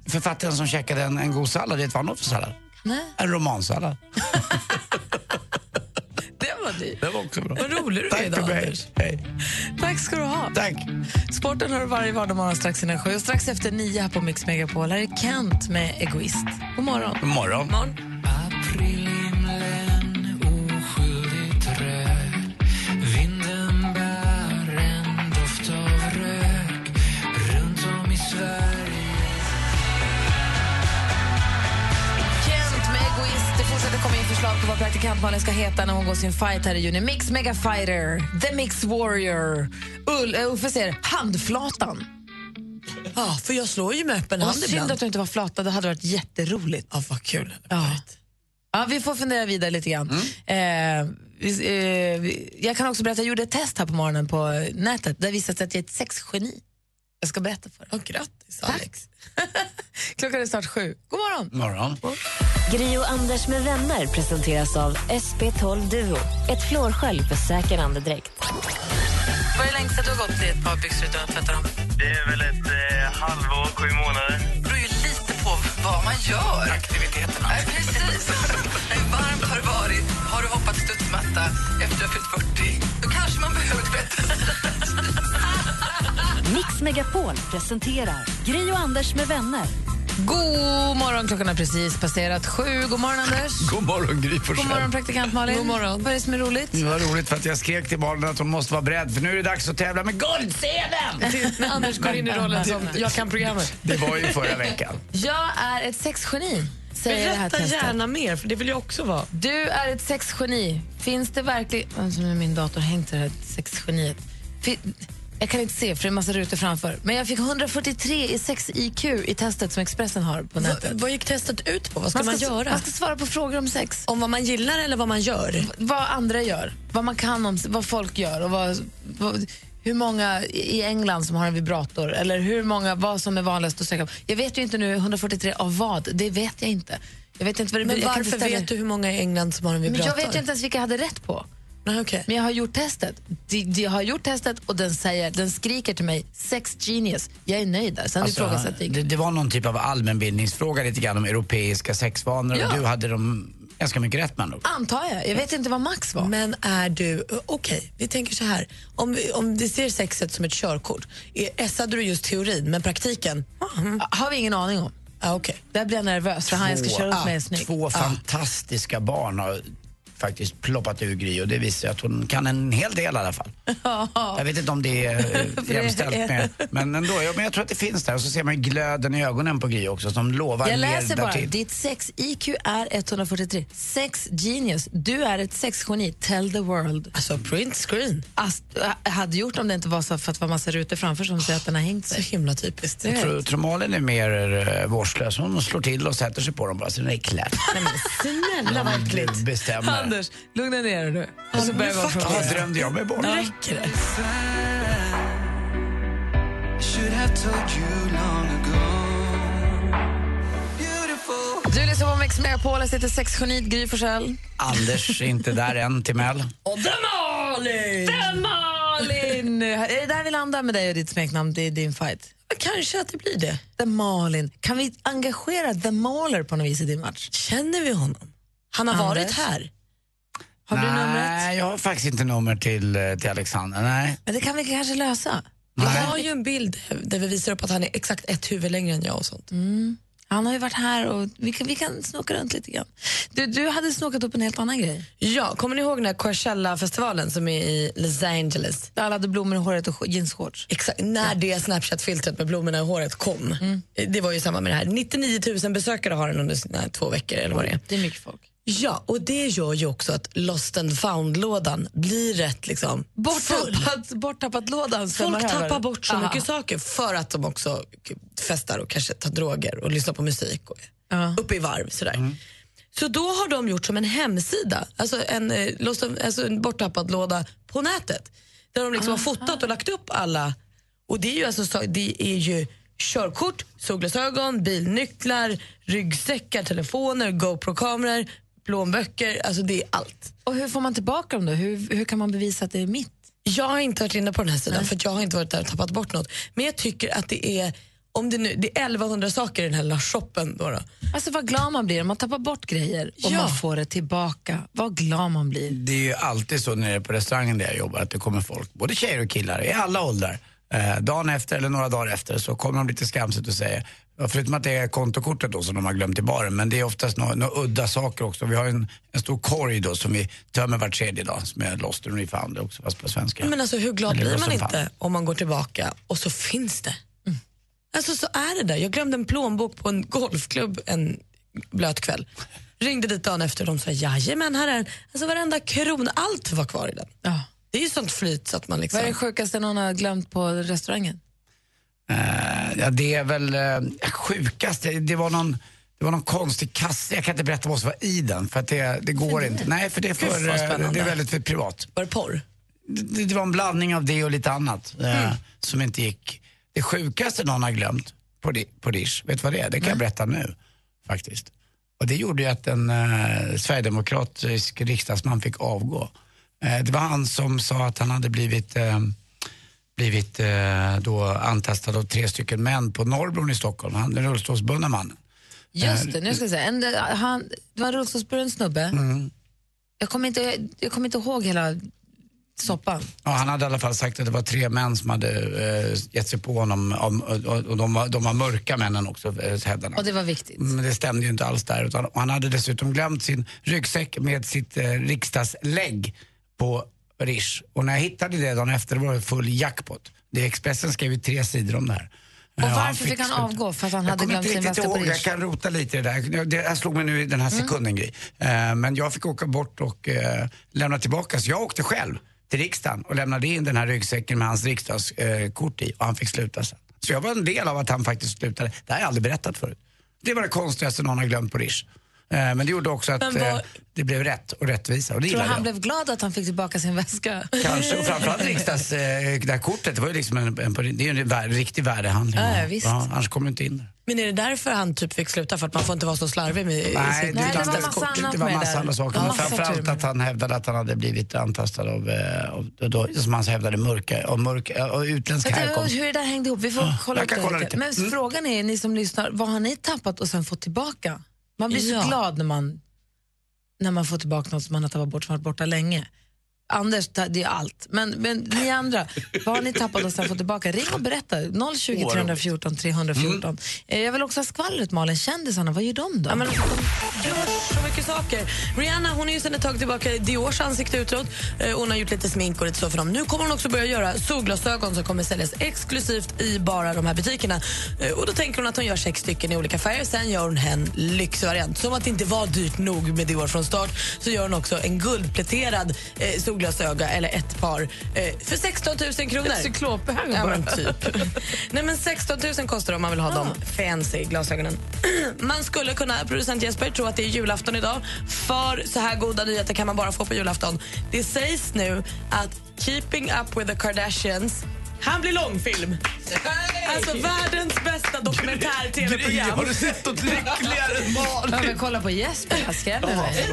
författaren som checkade en, en god sallad. Vet du vad han åt för sallad? Nej. En romansallad. <laughs> Var dyrt. Det var också bra. Vad rolig du är Tack idag, för mig. Anders. Hej. Tack ska du ha. Tack. Sporten har du varje vardagsmorgon strax innan sju. Och strax efter nio här på Mix Megapol. Här är Kent med Egoist. God morgon. God morgon. morgon. Förslag på vad praktikant Malin ska heta när hon går sin fight här i juni. Mix Mega Fighter, The Mix Warrior. Ull, uh, Uffe säger handflatan. Ja, för jag slår ju med öppen hand synd ibland. att du inte var flatad. Det hade varit jätteroligt. Ja, vad kul. Ja. Ja, vi får fundera vidare lite grann. Eh, vi, eh, vi- jag kan också berätta, jag gjorde ett test här på morgonen på nätet. Det visade sig att jag är ett sexgeni. Jag ska berätta för dig. Ja, grattis, Alex. <laughs> Klockan är snart sju. God morgon! morgon. Gri och Anders med vänner presenteras av SP12 Duo. Ett flårskölj för säker andedräkt. Vad är det längsta du har gått i ett par byxor utan att tvätta dem? Det är väl ett eh, halvår, sju månader. Det beror ju lite på vad man gör. Aktiviteterna. Nej, precis. Hur varmt har det varit? Har du hoppat studsmatta efter du har fyllt 40? Då kanske man behöver tvätta. Mix Megapol presenterar Gri och Anders med vänner. God morgon, klockan har precis passerat sju. God morgon, Anders. <laughs> God morgon, Gry. God morgon, praktikant Malin. God morgon. Vad är det som är roligt? Det var roligt för att jag skrek till barnen att hon måste vara beredd för nu är det dags att tävla med Guldsedeln! När Anders går in i rollen som jag kan programmet. <laughs> Det var ju förra veckan. Jag är ett sexgeni, säger det här Berätta testet. gärna mer, för det vill jag också vara. Du är ett sexgeni. Finns det verkligen... Alltså, min dator hängt det här sexgeniet. Fin- Jag kan inte se för det är en massa rutor framför. Men jag fick 143 i sex IQ i testet som Expressen har på nätet. Vad, gick testet ut på? Vad ska man, ska, göra? Man ska svara på frågor om sex. Om vad man gillar eller vad man gör? Vad andra gör, vad man kan om vad folk gör och vad, vad, hur många i England som har en vibrator eller hur många, vad som är vanligast att söka på. Jag vet ju inte nu 143 av vad, det vet jag inte. Jag vet inte vad det Men varför vet du hur många i England som har en Men vibrator? jag vet ju inte ens vilka jag hade rätt på. Nej, okay. Men jag har gjort testet. De, de har gjort testet och den, säger, den skriker till mig, sex genius. Jag är nöjd där. Sen Alltså, ifrågasätter jag det, det var någon typ av allmänbildningsfråga lite grann om europeiska sexvanor Ja. och du hade dem ganska mycket rätt med. Antar jag. Jag vet inte vad max var. Men är du... Okej, vi tänker så här. Om, vi- om vi ser sexet som ett körkort, är- essade du just teorin, men praktiken? har vi ingen aning om. Ah, okay. Där blir jag nervös för han jag ska köra upp med är snygg. två fantastiska barn har faktiskt ploppat ur Gry och det visar att hon kan en hel del i alla fall. <laughs> Jag vet inte om det är eh, <laughs> jämställt med, men ändå. Ja, men jag tror att det finns där och så ser man ju glöden i ögonen på Gry också som lovar Jag mer läser bara, därtill. ditt sex-IQ är 143. Sex genius. Du är ett sexgeni. Tell the world. Alltså print screen. Ast, hade gjort om det inte var så för att det var massa rutor framför som säger att den har hängt sig. Så himla typiskt. Jag tror, tror Malin är mer eh, vårdslös. Hon slår till och sätter sig på dem bara så det är klart. Snälla vad äckligt. Bestämmer. Anders, lugna ner dig nu. Och så börjar vi om drömde jag mig bort. Nu räcker det. Du lyssnar på Mix Megapol. Jag sitter sexgeniet Gry Forssell. Anders är inte där än, Timell. Och The Malin! The Malin! Är det där vi landar med dig och ditt smeknamn? Det är din fight. Kanske att det blir det. The Malin. Kan vi engagera The Mauler på något vis i din match? Känner vi honom? Han har varit Anders? här. Har du numret? Nej, jag har faktiskt inte nummer till, eh, till Alexander. Nej. Men det kan vi kanske lösa. Jag har ju en bild där vi visar upp att han är exakt ett huvud längre än jag och sånt. Mm. Han har ju varit här och vi kan, vi kan snoka runt lite grann. Du, du hade snokat upp en helt annan grej. Ja, kommer ni ihåg den här Coachella-festivalen som är i Los Angeles? Där alla hade blommor i håret och jeansshorts. Exakt, när det Snapchat-filtret med blommorna i håret kom. Mm. Det var ju samma med det här. 99 000 besökare har den under sina två veckor eller vad det är. Det är mycket folk. Ja, och det gör ju också att Lost and found-lådan blir rätt liksom. Borttappat, borttappat lådan svämmar Folk tappar bort så Aha. mycket saker för att de också festar och kanske tar droger och lyssnar på musik och Ja. uppe i varv. Sådär. Så då har de gjort som en hemsida, alltså en, eh, Lost and- alltså en borttappad låda på nätet. Där de liksom har fotat och lagt upp alla. Och det är ju, alltså, så- det är ju körkort, solglasögon, bilnycklar, ryggsäckar, telefoner, GoPro-kameror, plånböcker, alltså det är allt. Och hur får man tillbaka dem då? Hur, hur kan man bevisa att det är mitt? Jag har inte varit inne på den här sidan för att jag har inte varit där och tappat bort något. Men jag tycker att det är, om det nu, det är 1100 saker i den här lilla shoppen. Då då. Alltså vad glad man blir om man tappar bort grejer och Ja. man får det tillbaka. Vad glad man blir. Det är ju alltid så nere på restaurangen där jag jobbar att det kommer folk, både tjejer och killar, i alla åldrar. Eh, dagen efter eller några dagar efter så kommer de lite skamset och säger, förutom att det är kontokortet då som de har glömt i baren, men det är oftast några, några udda saker också. Vi har en, en stor korg då som vi tömmer var tredje dag som är lost and refound också fast på svenska. Men alltså, hur glad Eller blir man inte om man går tillbaka och så finns det? Alltså så är det där. Jag glömde en plånbok på en golfklubb en blöt kväll. Ringde dit dagen efter och de sa jajamän här är den. Alltså varenda krona, allt var kvar i den. Ja. Det är ju sånt flyt så att man liksom... Vad är det sjukaste någon har glömt på restaurangen? Eh, ja, det är väl eh, sjukast. Det, det var någon det var någon konstig kasse, jag kan inte berätta vad som var i den för att det, det går inte. Nej, för det är, för, eh, det är väldigt för privat. Var det porr? Det, det var en blandning av det och lite annat eh, som inte gick. Det sjukaste någon har glömt på, di, på Dish, vet du vad det är? Det kan jag berätta nu faktiskt. Och det gjorde ju att en eh, sverigedemokratisk riksdagsman fick avgå. Eh, det var han som sa att han hade blivit, blivit eh, då antastad av tre stycken män på Norrbron i Stockholm. Han, den rullstolsbundna mannen. Just det, nu ska jag säga. En, han, det var en rullstolsburen snubbe. Mm. Jag, kommer inte, jag kommer inte ihåg hela soppan. Ja, han hade i alla fall sagt att det var tre män som hade eh, gett sig på honom om, och, och, och de, var, de var mörka männen också, eh, hävdade. Och det var viktigt. Men det stämde ju inte alls där. Utan, han hade dessutom glömt sin ryggsäck med sitt eh, riksdagslägg på Rish. Och när jag hittade det dagen efter var det full jackpot. Det Expressen skrev ju tre sidor om det här. Och Eh, varför fick han sluta. avgå? För att han Jag hade glömt sin väska på jag kan rota lite i det där. Det här slog mig nu i den här Mm. sekunden. Eh, Men jag fick åka bort och eh, lämna tillbaka. Så jag åkte själv till riksdagen och lämnade in den här ryggsäcken med hans riksdagskort i och han fick sluta sen. Så jag var en del av att han faktiskt slutade. Det har jag aldrig berättat förut. Det var det konstigaste någon har glömt på Rish. Eh, Men det gjorde också att vad- eh, det blev rätt och rättvisa och det Tror han jag. blev glad att han fick tillbaka sin väska? Kanske, och framförallt riksdags, eh, det här kortet, det var ju liksom en, en, det är ju en vär, riktig värdehandling. Ja, ja, visst. annars kommer du inte in. Men är det därför han typ fick sluta? För att man får inte vara så slarvig med Nej, sitt det, Nej, det var massa det var massa andra saker. Ja, Men framförallt att han hävdade att han hade blivit antastad av, av då, som han hävdade, mörka, av, mörka, av utländsk du härkomst. hur det där hängde ihop? Vi får kolla upp det kolla lite. lite. Men frågan är, ni som lyssnar, vad har ni tappat och sen fått tillbaka? Man blir Ja. så glad när man, när man får tillbaka något som man har tappat bort, som har varit borta länge. Anders, det är allt. Men, men ni andra, vad har ni tappat och sen fått tillbaka? Ring och berätta. 020 314 314. Eh, Jag vill också ha skvallret, Malin. Kändisarna, vad gör de då? Ja, men de gör så mycket saker. Rihanna hon är ju sedan ett tag tillbaka Diors ansikte utåt. Eh, Hon har gjort lite smink och lite så för dem. Nu kommer hon också börja göra solglasögon som kommer säljas exklusivt i bara de här butikerna. Eh, Och då tänker hon att hon gör sex stycken i olika färger. Sen gör hon en lyxvariant. Som att det inte var dyrt nog med Dior från start så gör hon också en guldpläterad eh, solglasöga eller ett par eh, för 16 000 kronor. Ett cyklopöga Ja, bara. men typ. <laughs> Nej, men 16 000 kostar det om man vill ha de fancy glasögonen. <clears throat> Man skulle kunna, producent Jesper, tro att det är julafton idag. För så här goda nyheter kan man bara få på julafton. Det sägs nu att Keeping Up With The Kardashians han blir långfilm. Alltså världens bästa dokumentär-tv-program. Har du sett något lyckligare <laughs> än Ja, Malin? men kolla på Jesper, han skrämmer mig.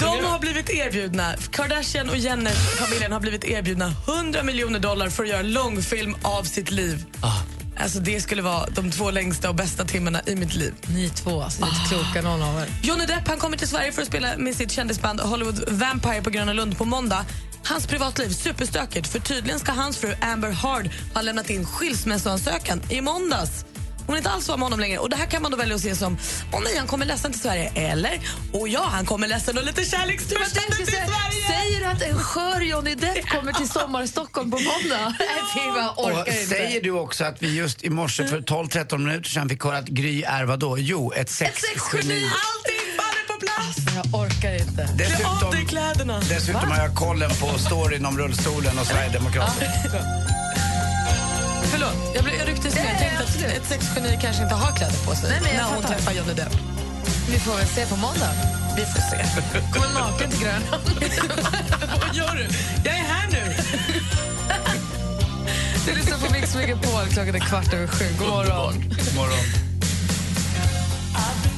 De har blivit erbjudna, Kardashian och Jenner-familjen har blivit erbjudna 100 miljoner dollar för att göra en långfilm av sitt liv. Alltså Det skulle vara de två längsta och bästa timmarna i mitt liv. Ni två, alltså, det är inte kloka någon av er. Johnny Depp han kommer till Sverige för att spela med sitt kändisband Hollywood Vampire på Gröna Lund på måndag. Hans privatliv superstökigt för tydligen ska hans fru Amber Heard ha lämnat in skilsmässoansökan i måndags. Hon är inte alls var med honom längre. Och Det här kan man då välja att se som åh nej, han kommer ledsen till Sverige. Eller åh ja, han kommer ledsen och lite kärlekstörstande till Säger, Sverige. säger du att en skör Johnny Depp kommer till Sommar i Stockholm på måndag? <laughs> Jag Och säger du också att vi just i morse för 12-13 minuter sedan fick höra att Gry är vad då? Jo, ett sexgeni. Allting faller på plats! Jag orkar inte. Klä av Dessutom, dig kläderna. dessutom har jag kollen på storyn om rullstolen och Sverigedemokraterna. <laughs> Förlåt, jag, blev, jag rycktes med. Jag tänkte att ett sexgeni kanske inte har kläder på sig Nej, men jag när hon fattar. träffar Johnny Depp. Vi får väl se på måndag. Vi får se. Kommer naken till Grönland. <laughs> Vad gör du? Jag är här nu. <laughs> Du lyssnar på Mix Megapol. Klockan är kvart över sju. God morgon. morgon. Du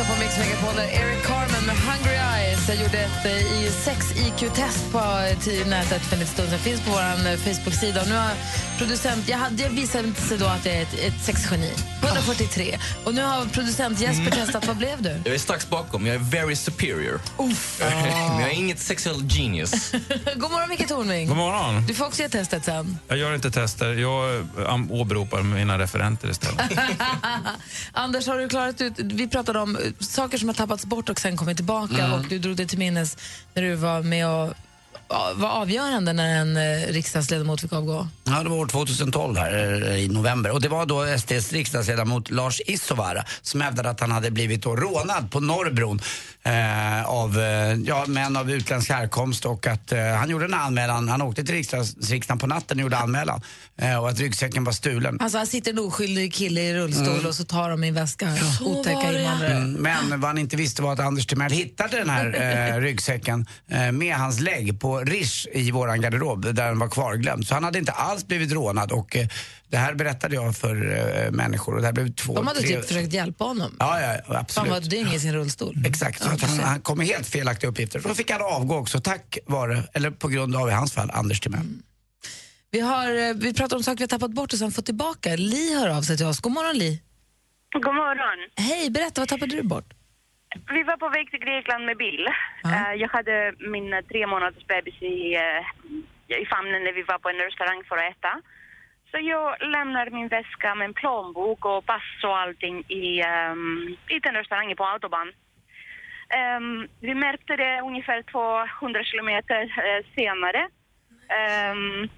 lyssnar på Mix Megapol där Eric Carmen med Hungry Jag gjorde ett eh, i sex IQ-test på eh, nätet för en liten stund sedan. finns på vår eh, Facebook-sida. Nu har producent, jag, hade, jag visade sig då att jag är ett, ett sexgeni. 143. Och nu har producent Jesper testat. Vad blev du? Jag är strax bakom. Jag är very superior. <laughs> Men jag är inget sexual genius. <laughs> God morgon, Micke Tornving. God morgon. Du får också ge testet sen. Jag gör inte tester. Jag åberopar mina referenter istället. <laughs> Anders, har du klarat ut... Vi pratade om saker som har tappats bort och sen kommit tillbaka. Mm. Och Du drog dig till minnes när du var med och var avgörande när en eh, riksdagsledamot fick avgå. Ja, det var år 2012 här eh, i november. Och det var då SDs riksdagsledamot Lars Isovara som hävdade att han hade blivit då rånad på Norrbron eh, av eh, ja, män av utländsk härkomst och att eh, han gjorde en anmälan. Han åkte till riksdags, riksdagen på natten och gjorde anmälan eh, och att ryggsäcken var stulen. Alltså, här sitter en oskyldig kille i rullstol Mm. och så tar de min väska. Otäcka invandrare. Mm, men vad han inte visste var att Anders Timell hittade den här eh, <laughs> ryggsäcken eh, med hans lägg på Rish i våran garderob där den var kvarglömd. Så han hade inte alls blivit rånad och eh, det här berättade jag för eh, människor och det här blev två, De hade tre... typ försökt hjälpa honom. Ja, ja, Han absolut. var dyng i sin rullstol. Exakt, så att han, han kom med helt felaktiga uppgifter. Då fick han avgå också, tack vare, eller på grund av i hans fall, Anders Timell. Vi, har, eh, vi pratar om saker vi har tappat bort och sen fått tillbaka. Li hör av sig till oss. God morgon, Li. God morgon. Hej, berätta, vad tappade du bort? Vi var på väg till Grekland med bil. Eh, jag hade min eh, tre månaders bebis i, eh, i famnen när vi var på en restaurang för att äta. Så jag lämnar min väska med en plånbok och pass och allting i, um, i den restaurangen på autobahn. Ehm, vi märkte det ungefär 200 kilometer senare. Ehm,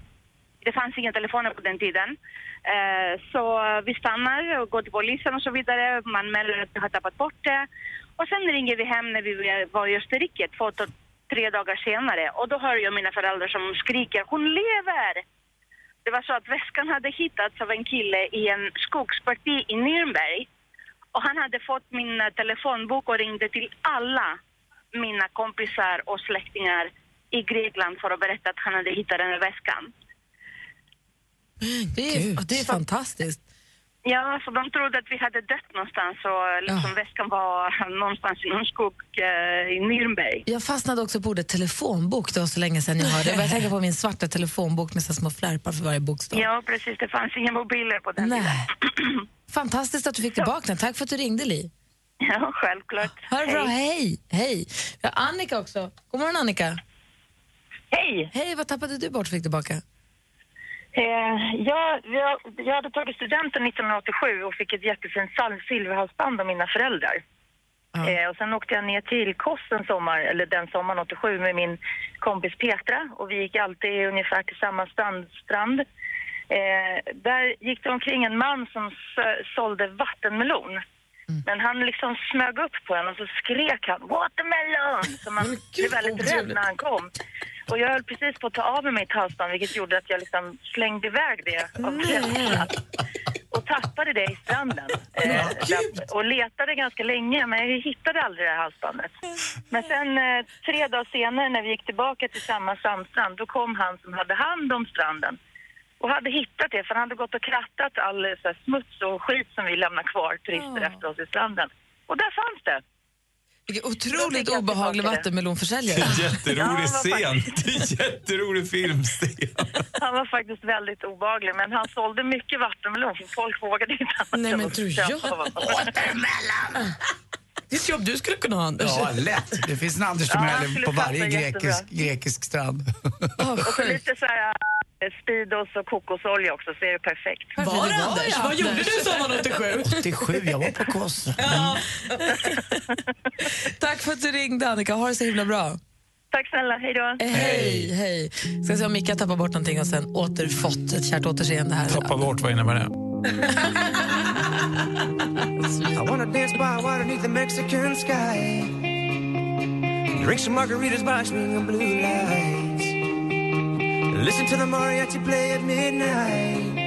det fanns inga telefoner på den tiden. Eh, så vi stannar och går till polisen och så vidare. Man melder att vi har tappat bort det. Och sen ringer vi hem när vi var i Österrike två, tre dagar senare. Och då hör jag mina föräldrar som skriker hon lever! Det var så att väskan hade hittats av en kille i en skogsparti i Nürnberg. Och han hade fått min eh, telefonbok och ringde till alla mina kompisar och släktingar i Grekland för att berätta att han hade hittat den här väskan. Det är, det är fantastiskt. Ja, så de trodde att vi hade dött någonstans och liksom väskan var någonstans i någon skog eh, i Nürnberg. Jag fastnade också på ordet telefonbok, det var så länge sedan jag hörde. Jag började tänka på min svarta telefonbok med så små flärpar för varje bokstav. Ja, precis. Det fanns inga mobiler på den tiden. Nej. <clears throat> Fantastiskt att du fick tillbaka den. Tack för att du ringde, Li. Ja, självklart. Ha det bra, hej! Hej! Vi har Annika också. God morgon, Annika. Hej! Hej, vad tappade du bort och fick tillbaka? Eh, jag, jag, jag hade tagit studenten 1987 och fick ett jättefint silverhalsband av mina föräldrar. Eh, och sen åkte jag ner till Kos en sommar, eller den sommaren 87 med min kompis Petra och vi gick alltid ungefär till samma strand. strand. Eh, där gick det omkring en man som sålde vattenmelon. Men han liksom smög upp på en och så skrek han “Watermelon!” Så man blev väldigt rädd när han kom. Och jag höll precis på att ta av mig mitt halsband vilket gjorde att jag liksom slängde iväg det av rädsla. Och tappade det i stranden. Eh, och letade ganska länge men jag hittade aldrig det här halsbandet. Men sen eh, tre dagar senare när vi gick tillbaka till samma sandstrand då kom han som hade hand om stranden och hade hittat det för han hade gått och krattat all så här, smuts och skit som vi lämnar kvar turister efter oss i stranden. Och där fanns det. Vilken otroligt obehaglig vattenmelonförsäljare. <laughs> Jätterolig scen. Det är en jätterolig filmscen. Han var faktiskt väldigt obehaglig men han sålde mycket vattenmelon för folk vågade inte annat Nej, men tror jag. vattenmelon. Det är ett jobb du skulle kunna ha, Anders. Ja, lätt. Det finns en Anders Ja, på varje grekisk, grekisk strand. och så lite så här Speedos och kokosolja också så är det perfekt. Var det Anders? Vad gjorde du sommaren 87? 87, jag var på Kos. <laughs> Tack för att du ringde, Annika. Ha det så himla bra. Tack snälla, hej då. Hej, hej. Ska se om Micke har tappat bort någonting och sen återfått ett kärt återseende här. Tappa bort, vad innebär det? I wanna dance by water beneath the Mexican sky. Drink some margaritas by swinging blue lights. Listen to the mariachi play at midnight.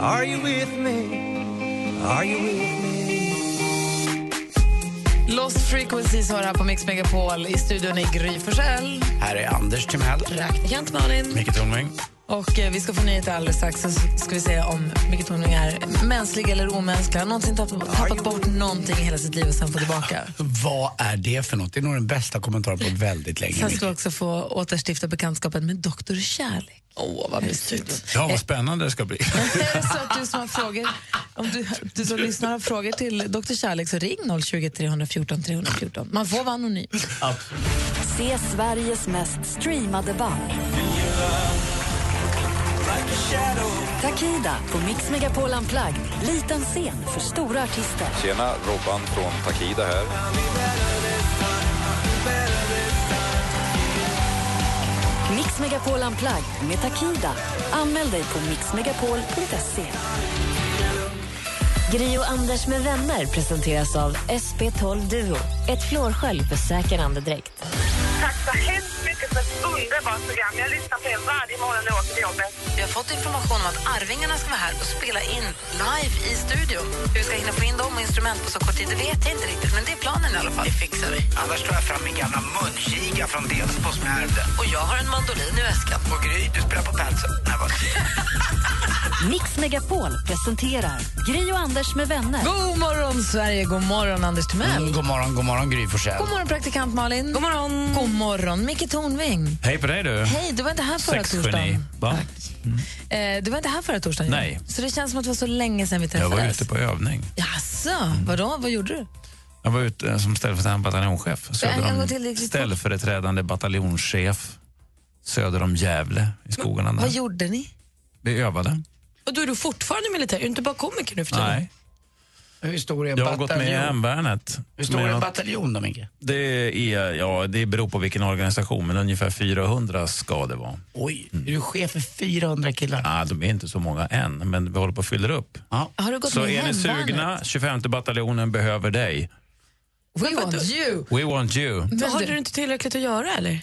Are you with me? Are you with me? Lost Frequencies har här på Mix Megapol. I studion är Gry Forssell. Här är Anders Timell. Praktikant Malin. Micke Tornving. Och eh, vi ska få nyheter alldeles strax. Så ska vi se om Micke Tornving är mänsklig eller omänsklig. Han har någonsin tappat, tappat bort någonting i hela sitt liv och sen få tillbaka. Vad är det för något? Det är nog den bästa kommentaren på väldigt länge. Sen ska vi också få återstifta bekantskapen med Dr. Kärlek. Åh, vad mysigt. Ja, vad spännande det ska bli. <laughs> Så att du som har frågor, om du, du som lyssnar har frågor till Dr. Kärlek så ring 020 314 314. Man får vara anonym. Se Sveriges mest streamade band. Takida på Mix Megapol Unplugged. Liten scen för stora artister. Tjena, Robban från Takida här. Mix Megapol Unplugged med Takida. Anmäl dig på mixmegapol.se. Gri och Anders med vänner presenteras av SP12 Duo. Ett flårskölj för säker andedräkt. Tack så hemskt mycket för ett underbart program. Jag lyssnar på er varje morgon när jag åker till jobbet. Vi har fått information om att Arvingarna ska vara här och spela in live i studion. Hur vi ska hinna få in dem och instrument på så kort tid, det vet jag inte riktigt. Men det är planen i alla fall. Det fixar vi. Annars tar jag fram min gamla munkiga från Delsbo som jag ärvde. Och jag har en mandolin i väskan. Och Gry, du spelar på padsen. <laughs> Mix Megapol presenterar Gry och Anders med vänner. God morgon, Sverige! God morgon, Anders Timell. Mm, god morgon, god morgon Gry Forssell. God morgon, praktikant Malin. God morgon. God morgon, Micke Tornving. Hej på dig du. Hej, du var inte här förra torsdagen. Va? Eh, du var inte här förra torsdagen. Nej. Så det känns som att det var så länge sedan vi Jag träffades. var ute på övning. Jaså, vadå? Vad gjorde du? Jag var ute eh, som ställföreträdande bataljonschef. Söder om, ställföreträdande bataljonschef söder om Gävle i skogarna Vad gjorde ni? Vi övade. Och då är du fortfarande militär, är du inte bara komiker nu för tiden? Nej. Hur stor är en Jag har gått med i bataljon? hemvärnet. Hur stor är en bataljon då, Micke? Det, är, ja, det beror på vilken organisation, men ungefär 400 ska det vara. Oj, är du chef för 400 killar? Ja, de är inte så många än, men vi håller på att fylla upp. Har du gått Så med i är ni hemvärnet? sugna, 25 bataljonen behöver dig. We want you. We want you. Men har du inte tillräckligt att göra eller?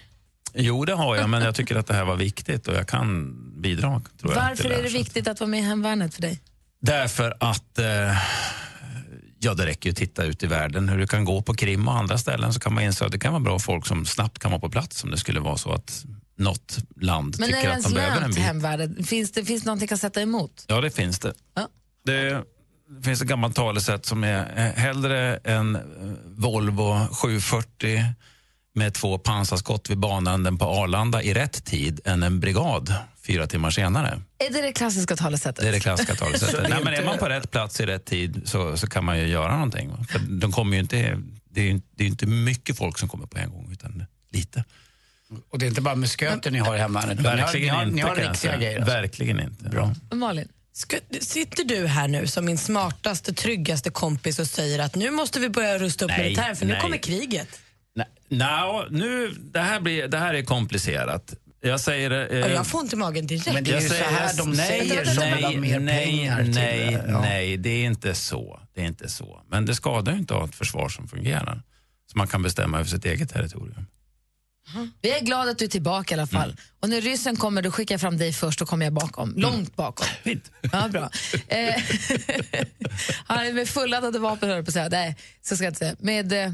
Jo, det har jag, men jag tycker att det här var viktigt och jag kan bidra. Tror jag, Varför till är det viktigt att vara med i hemvärnet för dig? Därför att eh, ja, det räcker ju att titta ut i världen hur det kan gå på Krim och andra ställen så kan man inse att det kan vara bra folk som snabbt kan vara på plats om det skulle vara så att något land Men tycker att de behöver en bil. hemvärnet? Finns det finns någonting att sätta emot? Ja, det finns det. Ja. det. det finns ett gammalt talesätt som är eh, hellre en eh, Volvo 740 med två pansarskott vid bananden på Arlanda i rätt tid än en brigad fyra timmar senare. Är det det klassiska talesättet? Det är det klassiska talesättet. <laughs> Nej, men är man på rätt plats i rätt tid så, så kan man ju göra någonting. För de kommer ju inte, det är ju det är inte mycket folk som kommer på en gång, utan lite. Och det är inte bara musköter ni har hemma? Verkligen ni har, inte. ni har kan jag riktiga grejer? Alltså. Verkligen inte. Bra. Malin? Ska, sitter du här nu som min smartaste, tryggaste kompis och säger att nu måste vi börja rusta upp militären för nu nej. kommer kriget? Nej, no, nu, det, här blir, det här är komplicerat. Jag säger eh, jag får ont i magen direkt. Men det är ju jag så här de säger som ha mer nej, pengar till nej, det. Ja. nej, det är inte så. Det är inte så. Men det skadar ju inte att ha ett försvar som fungerar. Så man kan bestämma över sitt eget territorium. Vi är glada att du är tillbaka i alla fall. Och när ryssen kommer då skickar jag fram dig först och kommer jag bakom. Långt bakom. <laughs> Ja, bra. Eh, <laughs> Han är med fulladdade vapen, höll på att säga. Nej, så ska jag inte säga. Med eh,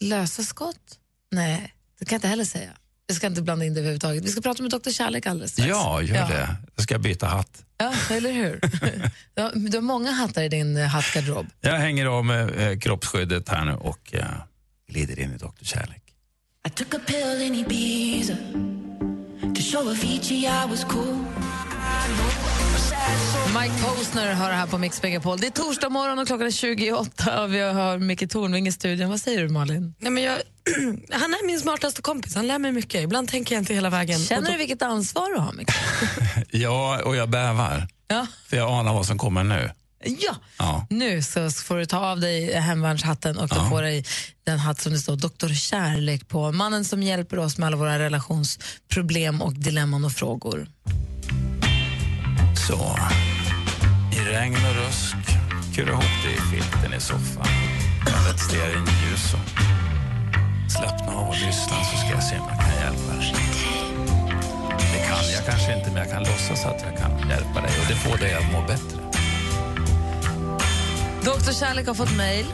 lösa skott? Nej, det kan jag inte heller säga. Jag ska inte blanda in det överhuvudtaget. Vi ska prata med Dr. Kärlek alldeles strax. Ja, gör det. Jag ska byta hatt. Ja, eller hur? <laughs> Du har, du har många hattar i din eh, hattgarderob. Jag hänger av med eh, kroppsskyddet här nu och eh, glider in i Dr. Kärlek. I took a pill in Ibiza to show Avicii I was cool. Mike Posner hör här på Mix Megapol. Det är torsdag morgon och klockan är 28 och vi har Micke Tornving i studion. Vad säger du Malin? Nej, men jag, <clears throat> han är min smartaste kompis, han lär mig mycket. Ibland tänker jag inte hela vägen. Känner du vilket ansvar du har Micke? <laughs> Ja, och jag bävar. Ja. För jag anar vad som kommer nu. Ja, Ja. nu så får du ta av dig hemvärnshatten och ta på dig den hatt som det står Dr. Kärlek på. Mannen som hjälper oss med alla våra relationsproblem och dilemman och frågor. Så, i regn och rusk, kura ihop dig i filten i soffan. Tänd ett stearinljus och slappna av och lyssna så ska jag se om jag kan hjälpa dig. Det kan jag kanske inte, men jag kan låtsas att jag kan hjälpa dig och det får dig att må bättre. Dr. Kärlek har fått mejl.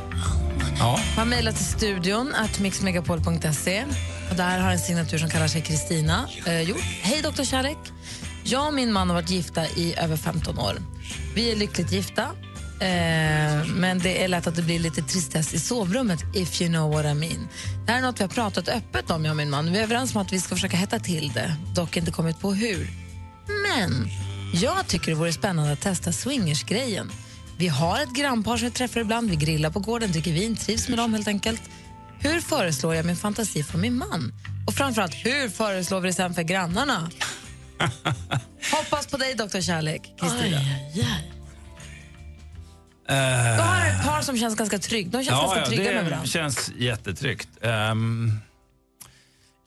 Ja. Han mejlat till studion att mixmegapol.se. Och där har en signatur som kallar sig Kristina eh, gjort. Hej Dr. Kärlek. Jag och min man har varit gifta i över 15 år. Vi är lyckligt gifta. Eh, men det är lätt att det blir lite tristess i sovrummet, if you know what I mean. Det här är något vi har pratat öppet om, jag och min man. Vi är överens om att vi ska försöka hetta till det, dock inte kommit på hur. Men jag tycker det vore spännande att testa swingersgrejen. Vi har ett grannpar som vi träffar ibland, vi grillar på gården, dricker vin, trivs med dem helt enkelt. Hur föreslår jag min fantasi för min man? Och framförallt, hur föreslår vi det sen för grannarna? Hoppas på dig, Dr. Kärlek, Kristina. Du har ett par som känns ganska tryggt. De känns ganska trygga det med varandra. känns jättetryggt. Ehm,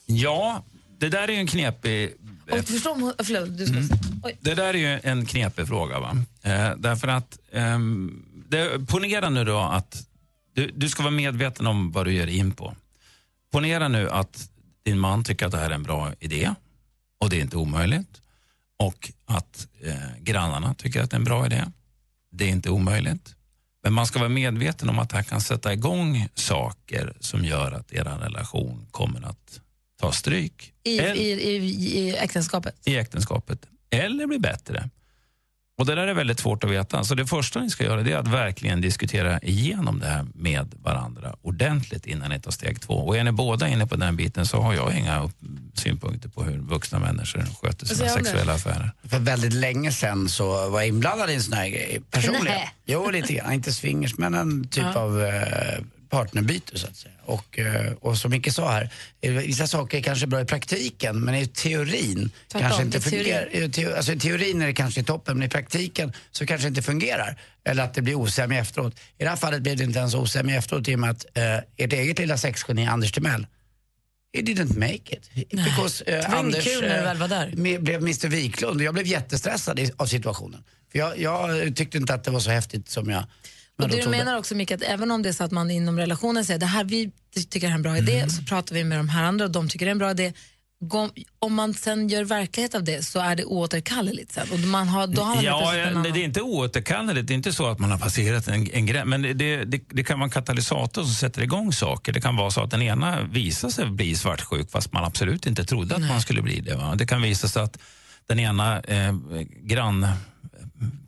ja, det där är ju en knepig... Och förstå om, förlåt, du ska Mm. Oj. Det där är ju en knepig fråga. Va? Eh, därför att, ehm, det, ponera nu då att du, du ska vara medveten om vad du ger in på. Ponera nu att din man tycker att det här är en bra idé och det är inte omöjligt. Och att eh, grannarna tycker att det är en bra idé. Det är inte omöjligt. Men man ska vara medveten om att det här kan sätta igång saker som gör att er relation kommer att ta stryk. I, Eller- i, i, I äktenskapet. i äktenskapet eller bli bättre. Och Det där är väldigt svårt att veta. Så det första ni ska göra det är att verkligen diskutera igenom det här med varandra ordentligt innan ni tar steg två. Och är ni båda inne på den biten så har jag inga upp- synpunkter på hur vuxna människor sköter sina sexuella affärer. För väldigt länge sedan så var jag inblandad i en sån här grej personligen. Nej. Jo, lite grann. Inte swingers, men en typ Ja. av eh, partnerbyte så att säga. Och, eh, och som Micke sa här, eh, vissa saker är kanske bra i praktiken, men i teorin Tvärtom, kanske inte fungerar. I, teo, alltså, I teorin är det kanske toppen, men i praktiken så kanske det inte fungerar. Eller att det blir osämja efteråt. I det här fallet blev det inte ens osämja efteråt i och med att eh, ert eget lilla sexgeni, Anders Timell, He didn't make it. Because, Det eh, var Anders kul när du väl var där. blev Mr Wiklund och jag blev jättestressad i, av situationen. För jag, jag tyckte inte att det var så häftigt som jag, Då du menar också Micke att även om det är så att man inom relationen säger det här vi tycker det här är en bra idé, Mm. så pratar vi med de här andra och de tycker det är en bra idé. Om man sen gör verklighet av det så är det oåterkalleligt sen. Och man har, då har man Ja, en det, det är inte oåterkalleligt. Det är inte så att man har passerat en, en gräns. Men det, det, det kan vara en katalysator som sätter igång saker. Det kan vara så att den ena visar sig bli svartsjuk fast man absolut inte trodde att man skulle bli det. Va? Det kan visa sig att den ena eh,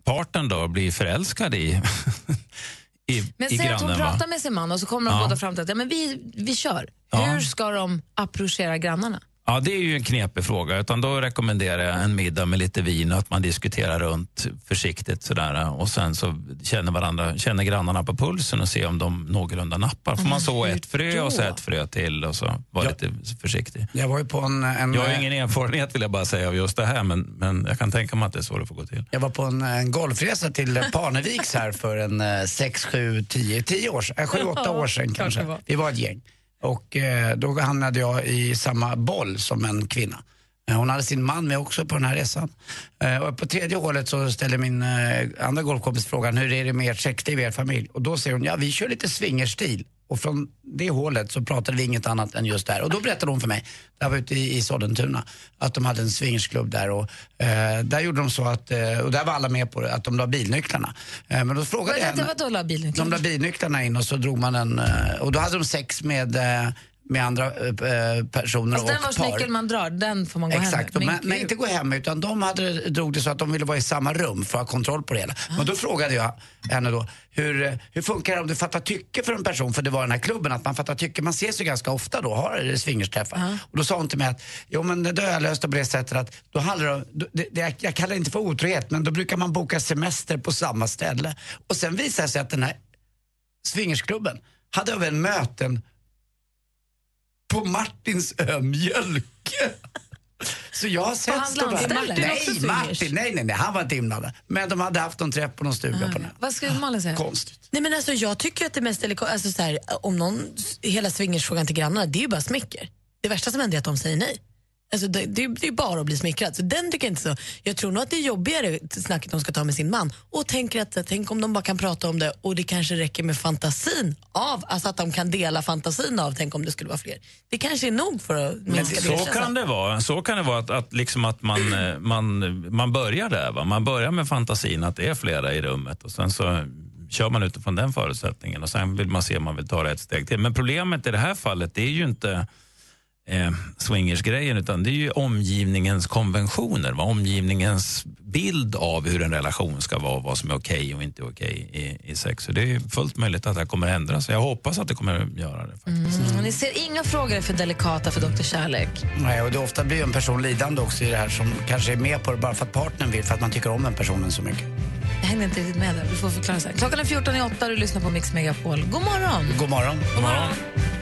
partnern då blir förälskad i, <laughs> i, Men i säg att hon grannen. va? pratar med sin man och så kommer de Ja. båda fram till att ja, men vi, vi kör. Ja. Hur ska de approchera grannarna? Ja, det är ju en knepig fråga. Utan då rekommenderar jag en middag med lite vin och att man diskuterar runt försiktigt sådär. Och sen så känner, varandra, känner grannarna på pulsen och ser om de någorlunda nappar. Får man så ett frö och så ett frö till och så var lite försiktig. Jag var ju på en... en Jag har ingen erfarenhet vill jag bara säga av just det här men, men jag kan tänka mig att det är så det får gå till. Jag var på en, en golfresa till Parneviks här för en 6, 7, 10, 10 år sedan, 7, 8 år sedan kanske. Vi var ett gäng. Och eh, då hamnade jag i samma boll som en kvinna. Eh, hon hade sin man med också på den här resan. Eh, och på tredje hålet så ställer min eh, andra golfkompis frågan, hur är det med ert sexliv i er familj? Och då säger hon, ja vi kör lite swingerstil. Och från det hålet så pratade vi inget annat än just där. Och då berättade hon för mig, där var ute i, i Sollentuna, att de hade en swingersklubb där. Och eh, där gjorde de så att, eh, och där var alla med på det, att de la bilnycklarna. Eh, men då frågade jag henne. vadå la bilnycklarna? De la bilnycklarna in och så drog man en, eh, och då hade de sex med, eh, med andra eh, personer Alltså den och vars par. nyckel man drar, den får man gå Exakt, hem med. men, men inte gå hem utan de hade, drog det så att de ville vara i samma rum för att ha kontroll på det hela. Men då frågade jag henne då, hur, hur funkar det om du fattar tycke för en person, för det var den här klubben, att man fattar tycke, man ses ju ganska ofta då, har swingersträffar. Och då sa hon till mig att, jo men det har jag löst det på det sättet att, då handlar det då- det, det, jag, jag kallar det inte för otrohet, men då brukar man boka semester på samma ställe. Och sen visade det sig att den här swingersklubben hade även möten på Martinsö Mjölke. Så jag har sett stora- landställe? Martin Nej? Martin, nej, nej, nej, han var inte inblandad. Men de hade haft någon träff på någon stuga på den. Vad skulle Malin säga? Konstigt. Nej, men alltså, jag tycker att det mest delikata, alltså, så här, om någon, hela swingersfrågan till grannarna, det är ju bara smicker. Det värsta som händer är att de säger nej. Alltså, det, det, det är bara att bli smickrad. Så den tycker jag inte så. Jag tror nog att det är jobbigare snacket de ska ta med sin man och tänker att tänk om de bara kan prata om det och det kanske räcker med fantasin av, alltså att de kan dela fantasin av, tänk om det skulle vara fler. Det kanske är nog för att minska Så det. kan det vara. Så kan det vara att, att, liksom att man, eh, man, man börjar där. Va? Man börjar med fantasin att det är flera i rummet och sen så kör man utifrån den förutsättningen och sen vill man se om man vill ta det ett steg till. Men problemet i det här fallet det är ju inte eh, swingersgrejen utan det är ju omgivningens konventioner. Va? Omgivningens bild av hur en relation ska vara, vad som är okej och inte okej i, i sex. Så det är fullt möjligt att det här kommer att ändras. Jag hoppas att det kommer att göra det. Mm. Ni ser inga frågor för delikata för Dr. Kärlek. Nej, och det ofta blir en person lidande också i det här som kanske är med på det bara för att partnern vill, för att man tycker om den personen så mycket. Jag hängde inte riktigt med där. Du får förklara sen. Klockan är 14 i 8 och du lyssnar på Mix Megapol. God morgon! God morgon. God morgon.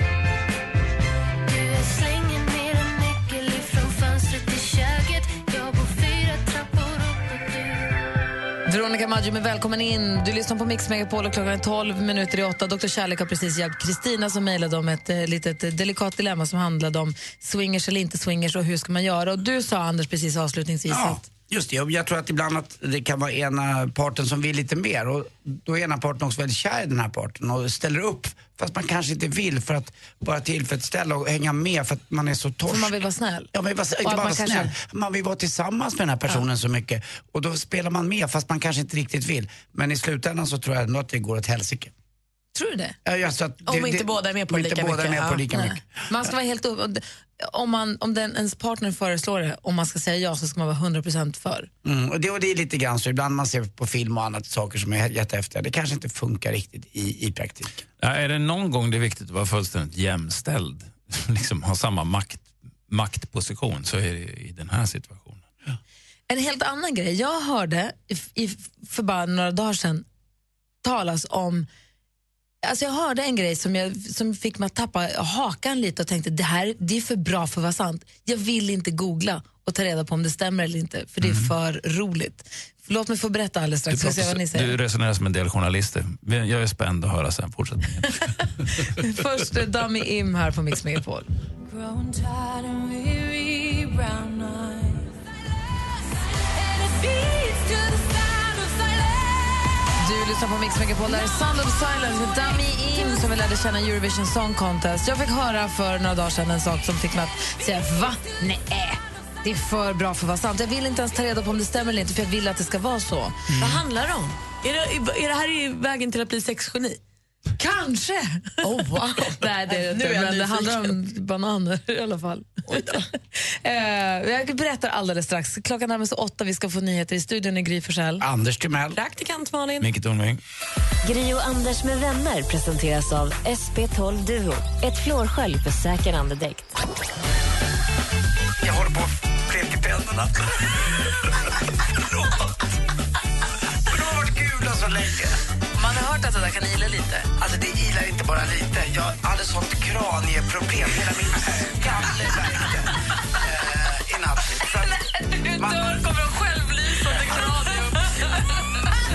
Veronica Maggio, men välkommen in. Du lyssnar på Mix Megapol och klockan är 12 minuter i 8. Dr. Kärlek har precis hjälpt Kristina som mejlade om ett eh, litet eh, delikat dilemma som handlade om swingers eller inte swingers och hur ska man göra. Och du sa, Anders, precis avslutningsvis Ja, att just det. Jag tror att ibland att det kan vara ena parten som vill lite mer och då är ena parten också väldigt kär i den här parten och ställer upp fast man kanske inte vill för att bara tillfredsställa och hänga med för att man är så torsk. för man vill vara snäll. Ja, men vara, inte bara vara man snäll. kanske- Man vill vara tillsammans med den här personen så mycket. Och då spelar man med fast man kanske inte riktigt vill. Men i slutändan så tror jag ändå att det går åt helsike. Tror du det? Ja, alltså att Om det- inte det- båda är med på om det lika båda är mycket, med på ja. lika Nej. mycket. Man ska vara helt upp, om, man, om den, ens partner föreslår det, om man ska säga ja så ska man vara 100% för. Mm, och, det, och det är lite grann så ibland man ser på film och annat saker som är jättehäftiga. Det kanske inte funkar riktigt i, i praktiken. Ja, är det någon gång det är viktigt att vara fullständigt jämställd, <laughs> liksom ha samma makt, maktposition, så är det i den här situationen. En helt annan grej. Jag hörde i, i, för bara några dagar sedan talas om Alltså jag hörde en grej som, jag, som fick mig att tappa hakan lite och tänkte det här det är för bra för att vara sant. Jag vill inte googla och ta reda på om det stämmer eller inte, för det är för roligt. Låt mig få berätta alldeles strax, så vi ser vad ni du säger. resonerar som en del journalister. Jag är spänd att höra sen. Fortsätt. <laughs> Först Dummy Im här på Mix Megapol. Du lyssnar på Mix Megapol, där är Sound of Silence med Dummy In som vi lärde känna Eurovision Song Contest. Jag fick höra för några dagar sedan en sak som fick mig att säga va? Nej, det är för bra för att vara sant. Jag vill inte ens ta reda på om det stämmer eller inte för jag vill att det ska vara så. Mm. Vad handlar det om? Är det, är det här i vägen till att bli sexgeni? Kanske! Oh, wow. <laughs> Nej, det är det Nu är inte, jag men det handlar om bananer i alla fall. <laughs> Eh, jag berättar alldeles strax. Klockan närmar sig åtta. Vi ska få nyheter i studion i Gry Forssell. Anders Timell. Praktikant Malin. Micke Tornving. Gri och Anders med vänner presenteras av SP12 Duo. Ett flårskölj för säker andedräkt. Jag håller på att bleka tänderna. <laughs> Förlåt. Men de har varit gula så länge. Hört att det där kan ila lite. Alltså det ilar inte bara lite. Jag hade sånt kranieproblem. Hela min <laughs> skalle värkte eh, i natt. Att <laughs> Du dör, kommer kranium.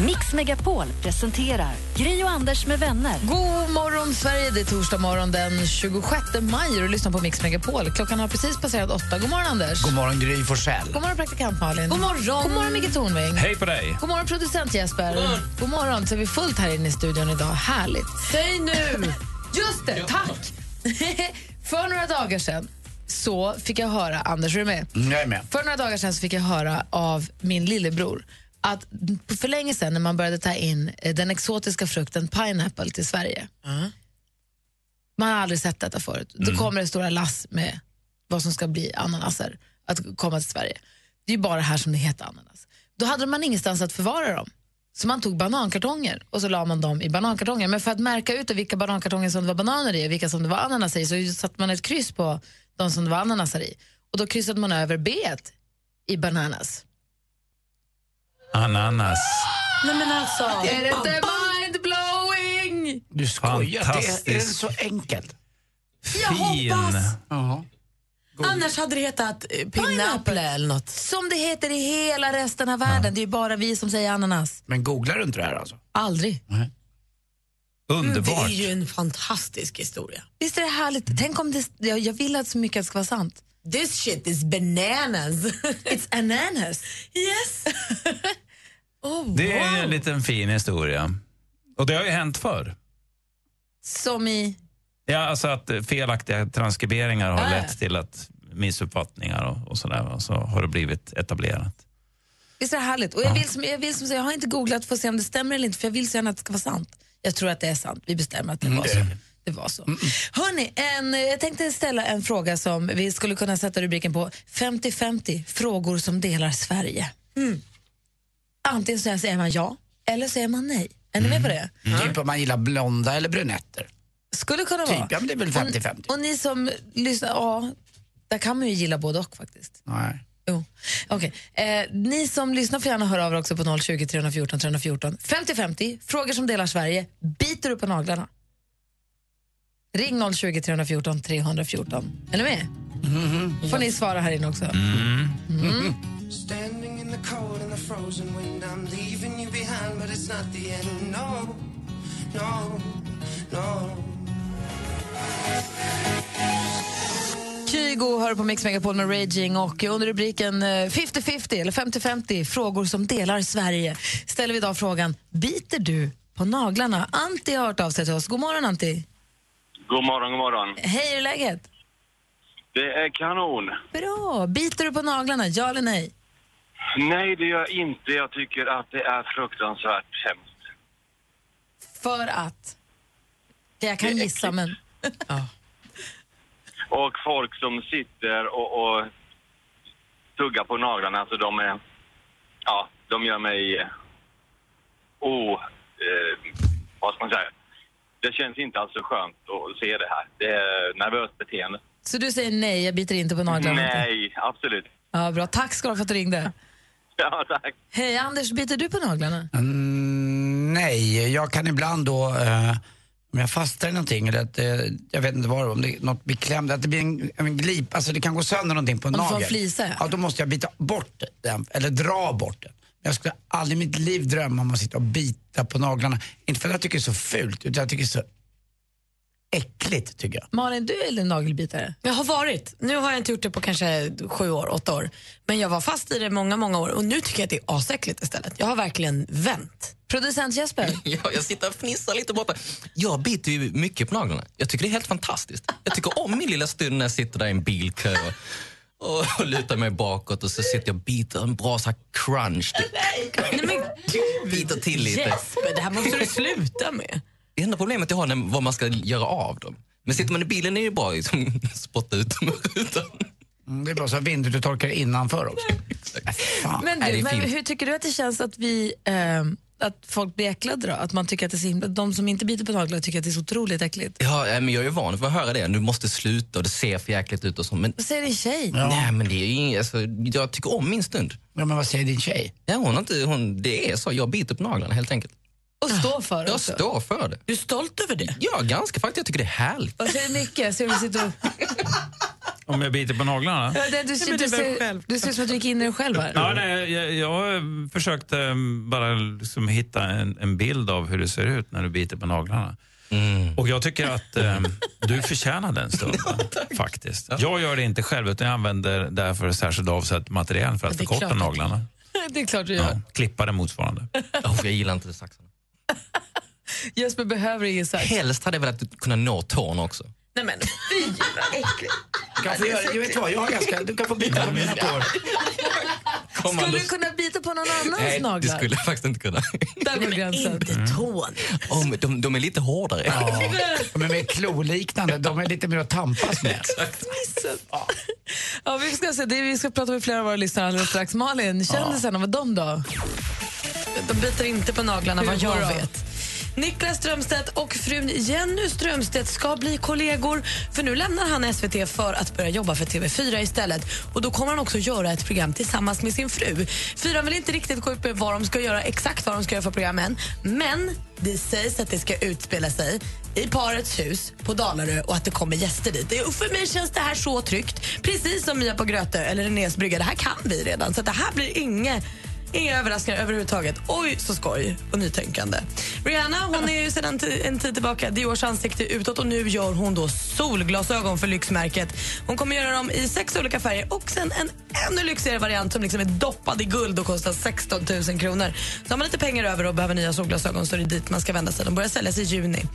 Mix Megapol presenterar Gri och Anders med vänner. God morgon, Sverige! Det är torsdag morgon den 26 maj och du lyssnar på Mix Megapol. Klockan har precis passerat åtta. God morgon, Anders. God morgon Gry Forssell. God morgon, praktikant Malin. God morgon, God morgon Micke Tornving. Hej på dig. God morgon, producent Jesper. God morgon. Så är vi fullt här inne i studion idag. Härligt. Säg nu! <laughs> Just det, tack! <laughs> För några dagar sedan så fick jag höra, Anders är du med? Mm, jag är med. För några dagar sedan så fick jag höra av min lillebror att för länge sedan när man började ta in eh, den exotiska frukten pineapple till Sverige, man har aldrig sett detta förut. Då kommer det stora lass med vad som ska bli ananaser att komma till Sverige. Det är ju bara här som det heter ananas. Då hade man ingenstans att förvara dem. Så man tog banankartonger och så la man dem i banankartonger. Men för att märka ut vilka banankartonger som det var bananer i och vilka som det var ananas i så satte man ett kryss på de som det var ananaser i. Och då kryssade man över B i bananas. Ananas. Nej men alltså. Är det inte mindblowing? Du skojar. Det är, är det så enkelt? Jag hoppas. Ja. Annars hade det hetat eh, pineapple eller något. Som det heter i hela resten av världen. Det är ju bara vi som säger ananas. Men googlar du inte det här alltså? Aldrig. Underbart. Det är ju en fantastisk historia. Visst är det härligt? Tänk om det, jag, jag vill att så mycket ska vara sant. This shit is bananas. <laughs> It's ananas. yes. <laughs> oh, Det är wow. en liten fin historia. Och det har ju hänt förr. Som i... Ja, alltså att eh, felaktiga transkriberingar har Ah, lett till att missuppfattningar och, och sådär. Och så har det blivit etablerat. Visst är det härligt? Och jag vill, som, jag vill som jag har inte googlat för att se om det stämmer eller inte, för jag vill så gärna att det ska vara sant. Jag tror att det är sant. Vi bestämmer att det var så. Det var så. Hörni, en, eh, jag tänkte ställa en fråga som vi skulle kunna sätta rubriken på 50-50 frågor som delar Sverige. Antingen så säger man ja eller säger man nej. Är ni med på det? Typ om man gillar blonda eller brunetter. Skulle kunna vara. Typ, ja men det är väl 50-50. Och, och ni som lyssnar, ja, där kan man ju gilla både och faktiskt. Nej. Jo. Okej. Eh, ni som lyssnar får gärna höra av er också på 020 314 314. 50-50, frågor som delar Sverige. Biter du på naglarna? Ring 020 314 314. Är ni med? Får ni svara här inne också. Mm. No. Kygo hör på Mix Megapol med Raging och under rubriken eh, 50-50 eller 50-50 frågor som delar Sverige ställer vi idag frågan Biter du på naglarna? Antti har hört av sig till oss. God morgon Antti. God morgon, god morgon. Hej, hur är läget? Det är kanon. Bra. Biter du på naglarna? Ja eller nej? Nej, det gör jag inte. Jag tycker att det är fruktansvärt hemskt. För att? Jag kan gissa, men... Och folk som sitter och, och tuggar på naglarna, alltså de är... Ja, de gör mig... Oh... Eh, vad ska man säga? Det känns inte alls så skönt att se det här. Det är nervöst beteende. Så du säger nej, jag biter inte på naglarna? Nej, absolut. Ja, bra. Tack ska du ha för att du ringde. <laughs> Ja, tack. Hej, Anders, biter du på naglarna? Mm, nej, jag kan ibland då, eh, om jag fastnar i någonting eller att, eh, jag vet inte vad det var, om det är något blir klämt, att det blir en, en glip, alltså det kan gå sönder någonting på en Om du får en nagel. flisa, ja. ja, då måste jag bita bort den, eller dra bort den. Jag skulle aldrig i mitt liv drömma om att sitta och bita på naglarna. Inte för att jag tycker det är så fult, utan jag tycker det är så äckligt tycker jag. Malin, du är en nagelbitare? Jag har varit. Nu har jag inte gjort det på kanske sju år, åtta år. Men jag var fast i det många, många år och nu tycker jag att det är asäckligt istället. Jag har verkligen vänt. Producent Jesper? <laughs> Ja, jag sitter och fnissar lite borta. Jag biter ju mycket på naglarna. Jag tycker det är helt fantastiskt. Jag tycker om min lilla stund när jag sitter där i en bilkö och, och <laughs> lutar mig bakåt och så sitter jag och biter en bra så här crunch. Nej, men Biter till lite. Jesper, det här måste du sluta med. Det enda problemet jag har är vad man ska göra av dem. Men sitter man i bilen är det ju bra att liksom, <laughs> spotta ut dem ur rutan. Mm, det är bra så vinduet du torkar innanför också. <laughs> Äh. Men, du, men hur tycker du att det känns att vi ehm, att folk blir äcklade då? Att man tycker att det är så himla, de som inte biter på naglar tycker att det är så otroligt äckligt. Ja, men jag är ju van för att höra det. Du måste sluta och det ser för jäkligt ut och så. Men, Vad säger din tjej? nej, men det är ju alltså, jag tycker om min stund. Ja, men vad säger din tjej? Ja, hon inte, hon, det är så. Jag biter på naglarna helt enkelt. Och stå för det Jag också. står för det. Du är stolt över det? Ja, ganska faktiskt. Jag tycker det är härligt. Vad säger Micke? Ser du, sitter och, Om jag biter på naglarna? ja, det, du, du, du, ser, du ser ut som att du gick in i dig själv här. Ja, nej, jag, jag försökte mm, bara liksom hitta en, en bild av hur det ser ut när du biter på naglarna. Och jag tycker att eh, du förtjänar den stunden, <laughs> faktiskt. Jag gör det inte själv, utan jag använder därför särskilt avsett material för att förkorta naglarna. <laughs> Det är klart du gör. Ja, klippa det motsvarande. Oh, jag gillar inte saxarna. Jesper behöver ingen sax. Helst hade jag velat kunna nå tårn också. Nej men fy vad äckligt. Du kan få göra, jag vet vad, jag har ganska, du kan få bita på mina tår. Skulle du kunna bita på någon annans Nej, det naglar? skulle jag faktiskt inte kunna. Där går gränsen. Inte tån. Oh, men de, de är lite hårdare. Ja, <laughs> de är mer kloliknande, de är lite mer att tampas med. <laughs> Ja, vi, ska se, det, vi ska prata med flera av våra lyssnare alldeles strax. Malin, kändisarna, vad de då? De biter inte på naglarna vad Hur jag då? vet. Niklas Strömstedt och frun Jenny Strömstedt ska bli kollegor för nu lämnar han SVT för att börja jobba för TV4 istället. Och Då kommer han också göra ett program tillsammans med sin fru. Fyran vill inte riktigt gå ut med vad de ska göra, exakt vad de ska göra för program än. Men det sägs att det ska utspela sig i parets hus på Dalarö och att det kommer gäster dit. Och för mig känns det här så tryggt. Precis som Mia på Gröte eller Renés brygga. Det här kan vi redan. Så det här blir inget Inga överraskningar överhuvudtaget. Oj, så skoj och nytänkande. Rihanna hon är ju sedan en tid tillbaka Diors ansikte utåt och nu gör hon då solglasögon för lyxmärket. Hon kommer göra dem i sex olika färger och sen en ännu lyxigare variant som liksom är doppad i guld och kostar 16 000 kronor. Så har man lite pengar över och behöver nya solglasögon så är det dit man ska vända sig. De börjar säljas i juni.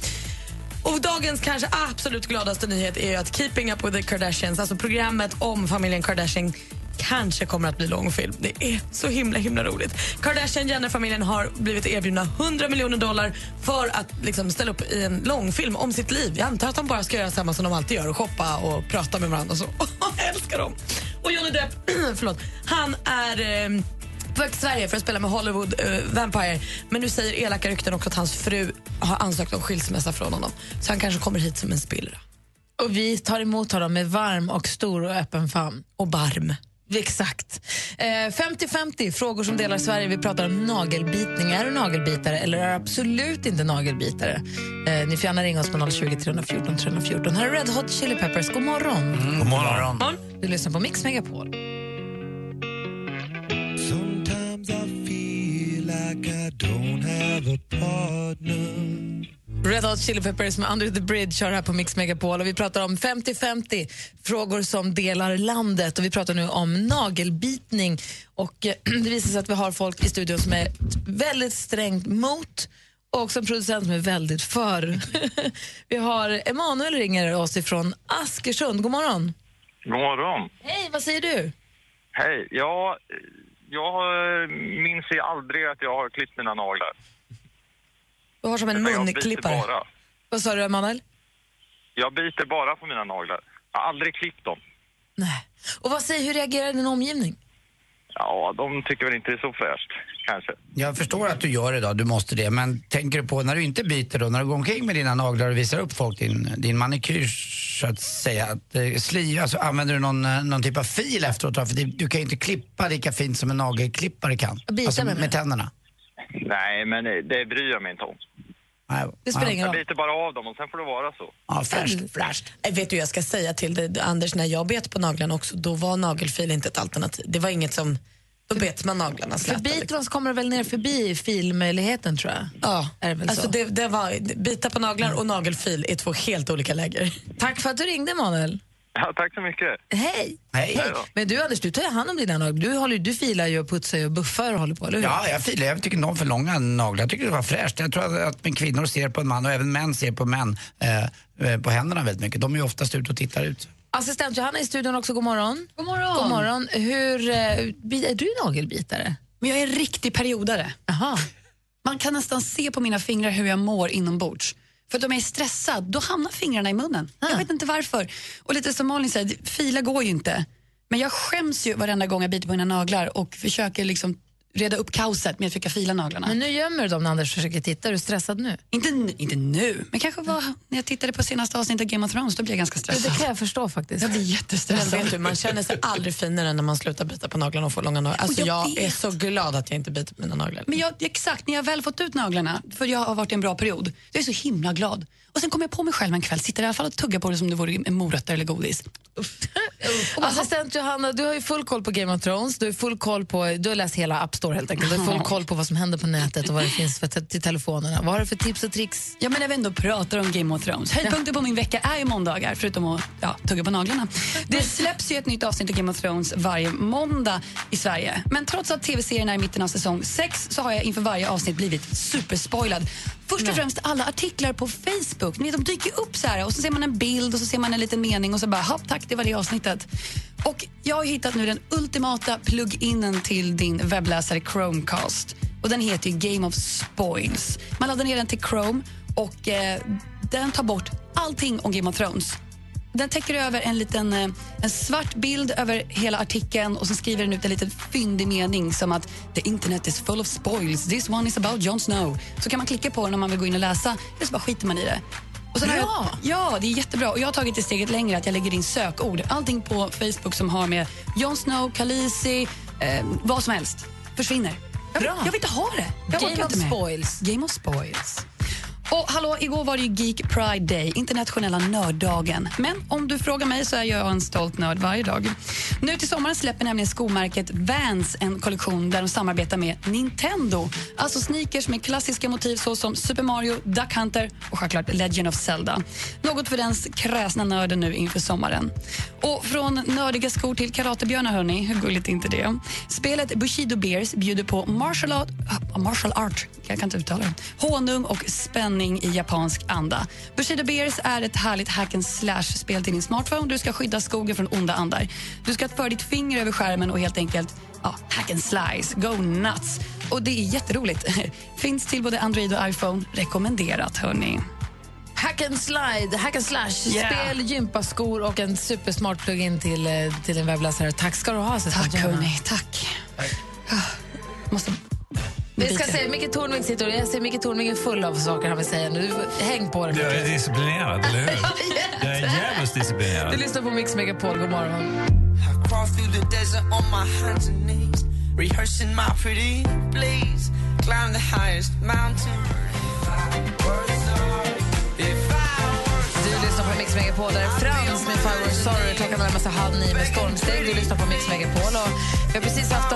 Och dagens kanske absolut gladaste nyhet är ju att Keeping Up with the Kardashians, alltså programmet om familjen Kardashian kanske kommer att bli långfilm. Det är så himla himla roligt. Kardashian-Jenner-familjen har blivit erbjudna 100 miljoner dollar för att liksom ställa upp i en långfilm om sitt liv. Jag antar att de bara ska göra samma som de alltid gör och shoppa och prata med varandra så. <laughs> Jag älskar dem! Och Johnny Depp, <clears throat> förlåt, han är eh, på väg till Sverige för att spela med Hollywood eh, Vampire. Men nu säger elaka rykten också att hans fru har ansökt om skilsmässa från honom. Så han kanske kommer hit som en spillra. Och vi tar emot honom med varm och stor och öppen famn. Och barm. Exakt. Eh, 50-50, frågor som delar Sverige. Vi pratar om nagelbitning. Är du nagelbitare eller är du absolut inte nagelbitare? Eh, ni får gärna ringa oss på 020 314 314. Här är Red Hot Chili Peppers. God morgon. God morgon. Du lyssnar på Mix Megapol. Sometimes I feel like I don't have a partner. Red Hot Chili Peppers med Under the Bridge kör här på Mix Megapol. Och vi pratar om 50-50, frågor som delar landet. Och Vi pratar nu om nagelbitning. Och eh, <clears throat> Det visar sig att vi har folk i studion som är väldigt strängt mot och också en producent som är väldigt för. <laughs> vi har Emanuel ringer oss ifrån Askersund. God morgon. God morgon. Hej, vad säger du? Hej. Ja, jag minns ju aldrig att jag har klippt mina naglar. Du har som en munklippare. Vad sa du, Emanuel? Jag biter bara på mina naglar. Jag har aldrig klippt dem. Och vad säger, hur reagerar din omgivning? Ja, de tycker väl inte det är så fräscht, kanske. Jag förstår att du gör det då, du måste det. Men tänker du på när du inte biter då, när du går omkring med dina naglar och visar upp folk din, din manikyr så att säga. Att, eh, sli, alltså, använder du någon, eh, någon typ av fil efteråt? För det, du kan ju inte klippa lika fint som en nagelklippare kan. bita alltså, med med, tänderna. Nej, men det det bryr jag mig inte om. Nej, Det spelar ingen Jag roll. biter bara av dem och sen får det vara så. Ja, fräscht, fräscht. Jag vet du, jag ska säga till dig, Anders, när jag bet på naglarna också, då var nagelfil inte ett alternativ. Det var inget som... Då bet man naglarna För släta. biter man så kommer det väl ner förbi filmöjligheten tror jag. Ja, Är det väl alltså så? det, det var, bita på naglar och nagelfil är två helt olika läger. Tack för att du ringde, Emanuel. Ja, tack så mycket. Hej! Hej. Men du Anders, du tar ju hand om dina naglar. Du, håller, du filar ju och putsar ju och buffar och håller på, eller hur? Ja, jag filar. Jag tycker inte om för långa naglar. Jag tycker det var fräscht. Jag tror att, att kvinnor ser på en man och även män ser på män eh, eh, på händerna väldigt mycket. De är ju oftast ute och tittar ut. Assistent Johanna i studion också, god morgon. God morgon. God morgon. Hur, eh, är du nagelbitare? Men jag är en riktig periodare. Aha. Man kan nästan se på mina fingrar hur jag mår inombords. För att jag är stressad, då hamnar fingrarna i munnen. Jag vet inte varför. Och lite som Malin säger, fila går ju inte. Men jag skäms ju varenda gång jag biter på mina naglar och försöker liksom reda upp kaoset med att försöka fila naglarna. Men nu gömmer du dem när Anders försöker titta. Är du stressad nu? Inte, n- inte nu, men kanske var när jag tittade på senaste avsnittet av Game of Thrones, då blev jag ganska stressad. det kan jag förstå faktiskt. Jag blir Men jättestressad. vet du, man känner sig aldrig finare än när man slutar bita på naglarna och får långa naglar. Alltså, Och jag jag är så glad att jag inte biter på mina naglar. Men jag, exakt, när jag väl fått ut naglarna, för jag har varit i en bra period, jag är så himla glad. Och sen kommer jag på mig själv en kväll, sitter i alla fall och tuggar på det som det vore en morötter eller godis. Assistent Johanna, du har ju full koll på Game of Thrones, du har, full koll på, du har läst hela App Store helt enkelt. Du har full koll på vad som händer på nätet och vad det finns för, till telefonerna. Vad har du för tips och tricks? Ja, men när vi ändå pratar om Game of Thrones. Höjdpunkten på min vecka är ju måndagar, förutom att ja, tugga på naglarna. Det <laughs> släpps ju ett nytt avsnitt av Game of Thrones varje måndag i Sverige. Men trots att tv-serien är i mitten av säsong 6 så har jag inför varje avsnitt blivit superspoilad. Först och främst alla artiklar på Facebook. Ni vet, de dyker upp så här och så ser man en bild och så ser man en liten mening och så bara, hopp tack, det var det avsnittet. Och jag har hittat nu den ultimata plug-inen till din webbläsare Chromecast. Och den heter Game of Spoils. Man laddar ner den till Chrome och eh, den tar bort allting om Game of Thrones. Den täcker över en liten eh, en svart bild över hela artikeln och så skriver den ut en liten fyndig mening som att the internet is full of spoils, this one is about Jon Snow. Så kan man klicka på den om man vill gå in och läsa, eller så bara skiter man i det. Och sen Bra! Jag, ja, det är jättebra. Och jag har tagit det steget längre att jag lägger in sökord. Allting på Facebook som har med Jon Snow, Khaleesi, eh, vad som helst försvinner. Jag, Bra. jag vill inte ha det. Jag Game of. Spoils. Game of Spoils. Och hallå, igår var det ju Geek Pride Day, internationella nörddagen. Men om du frågar mig så är jag en stolt nörd varje dag. Nu till sommaren släpper nämligen skomärket Vans en kollektion där de samarbetar med Nintendo. Alltså sneakers med klassiska motiv såsom Super Mario, Duck Hunter och självklart Legend of Zelda. Något för den kräsna nörden nu inför sommaren. Och från nördiga skor till karatebjörnar, hörni. Hur gulligt är inte det? Spelet Bushido Bears bjuder på martial art, martial art jag kan inte uttala det. Honung och spänning i japansk anda. Bushido Bears är ett härligt hack and slash-spel till din smartphone. Du ska skydda skogen från onda andar. Du ska föra ditt finger över skärmen och helt enkelt ja, hack and slice. Go nuts! Och det är jätteroligt. <laughs> Finns till både Android och iPhone. Rekommenderat, hörni. Hack and slide, hack and slash, Yeah. spel, gympaskor och en supersmart plugin till, eh, till en webbläsare. Tack ska du ha. Tack, hörni. Tack. Ah, Måste... Vi ska se, Micke Tornving sitter och jag ser Micke Tornving är full av saker han vill säga nu. Du- Häng på det. Jag är disciplinerad, eller hur? <laughs> Jag är jävligt Du disciplinerad. lyssnar på Mix Megapol. God morgon. I crawl through the desert on my hands and knees, rehearsing my pretty please. Climb the highest mountain. Du lyssnar på Mix Megapol. Där är Frans med Five Sorry. Klockan närmar sig halv nio med stormsteg. Du lyssnar på Mix Megapol. Och vi har precis haft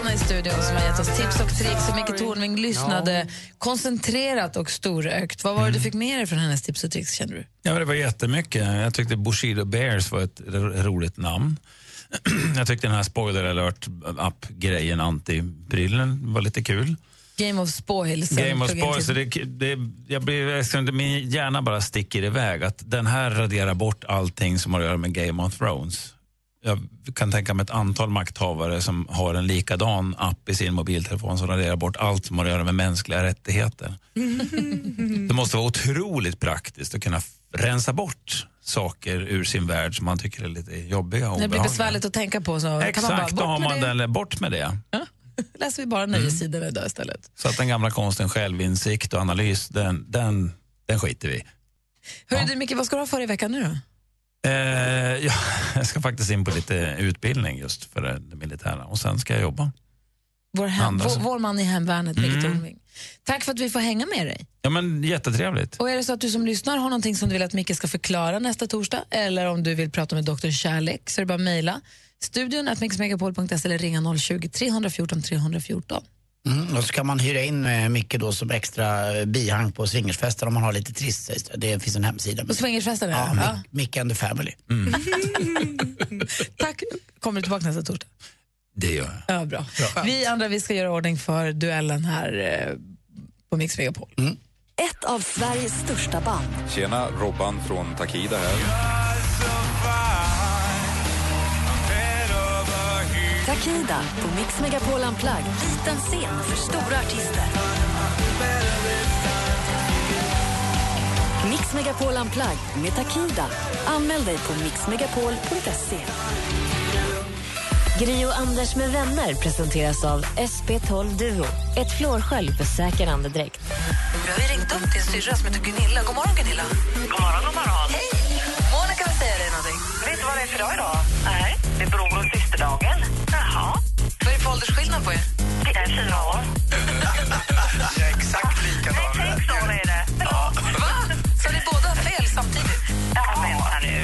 Johanna i studion som har gett oss tips och tricks. Och Micke Tornving lyssnade koncentrerat och storögt. Vad var det du fick med dig från hennes tips och tricks? känner du? Ja, det var jättemycket. Jag tyckte Bushido Bears var ett ro- roligt namn. <clears throat> Jag tyckte den här spoiler alert app-grejen, anti-prylen, var lite kul. Game of Spoils. Game of plugin Spoils, så till- det, det, jag blir, min hjärna bara sticker iväg. Att den här raderar bort allting som har att göra med Game of Thrones. Jag kan tänka mig ett antal makthavare som har en likadan app i sin mobiltelefon som raderar bort allt som har att göra med mänskliga rättigheter. Det måste vara otroligt praktiskt att kunna rensa bort saker ur sin värld som man tycker är lite jobbiga och När det blir obehagliga. besvärligt att tänka på så kan man bara Exakt, då har man med det. den, bort med det. <laughs> läser vi bara nöjessidorna idag istället. Så att den gamla konsten självinsikt och analys, den, den, den skiter vi. Hörru du Micke, vad ska du ha för i veckan nu då? Eh, <laughs> ja, jag ska faktiskt in på lite utbildning just för det, militära och sen ska jag jobba. Vår, hem, vår, vår man i hemvärnet, Micke Mm. Tack för att vi får hänga med dig. Ja men jättetrevligt. Och är det så att du som lyssnar har någonting som du vill att Micke ska förklara nästa torsdag eller om du vill prata med Dr. Kärlek så är det bara att mejla studion eller ringa 020-314 314. Mm, och så kan man hyra in eh, Micke då som extra eh, bihang på swingersfester om man har lite trist. sägs det. Det finns en hemsida. På swingersfesten? Ja, Ja. Mic- Micke and the family. <laughs> Tack. Kommer du tillbaka nästa torsdag? Det gör jag. Ja, bra. Vi andra vi ska göra ordning för duellen här eh, på Mix Megapol. Ett av Sveriges största band. Tjena, Robban från Takida här. Takida på Mix Megapol Unplugged. Liten scen för stora artister. Mix Megapol Unplugged med Takida. Anmäl dig på mixmegapol.se. Gri och Anders med vänner presenteras av SP12 Duo. Ett flårskölj för säker andedräkt. Vi har ringt upp din syrra som heter Gunilla. God morgon, Gunilla. God morgon, god morgon. Hej! Säga dig någonting. Vet du vad det är för dag idag? Nej. Det är bror och systerdagen. Jaha. Vad är det för åldersskillnad på er? Det är fyra år. <laughs> Jag är exakt likadan. Nej, sex år är det. Va? Så ni båda har fel samtidigt? Ja, vänta nu.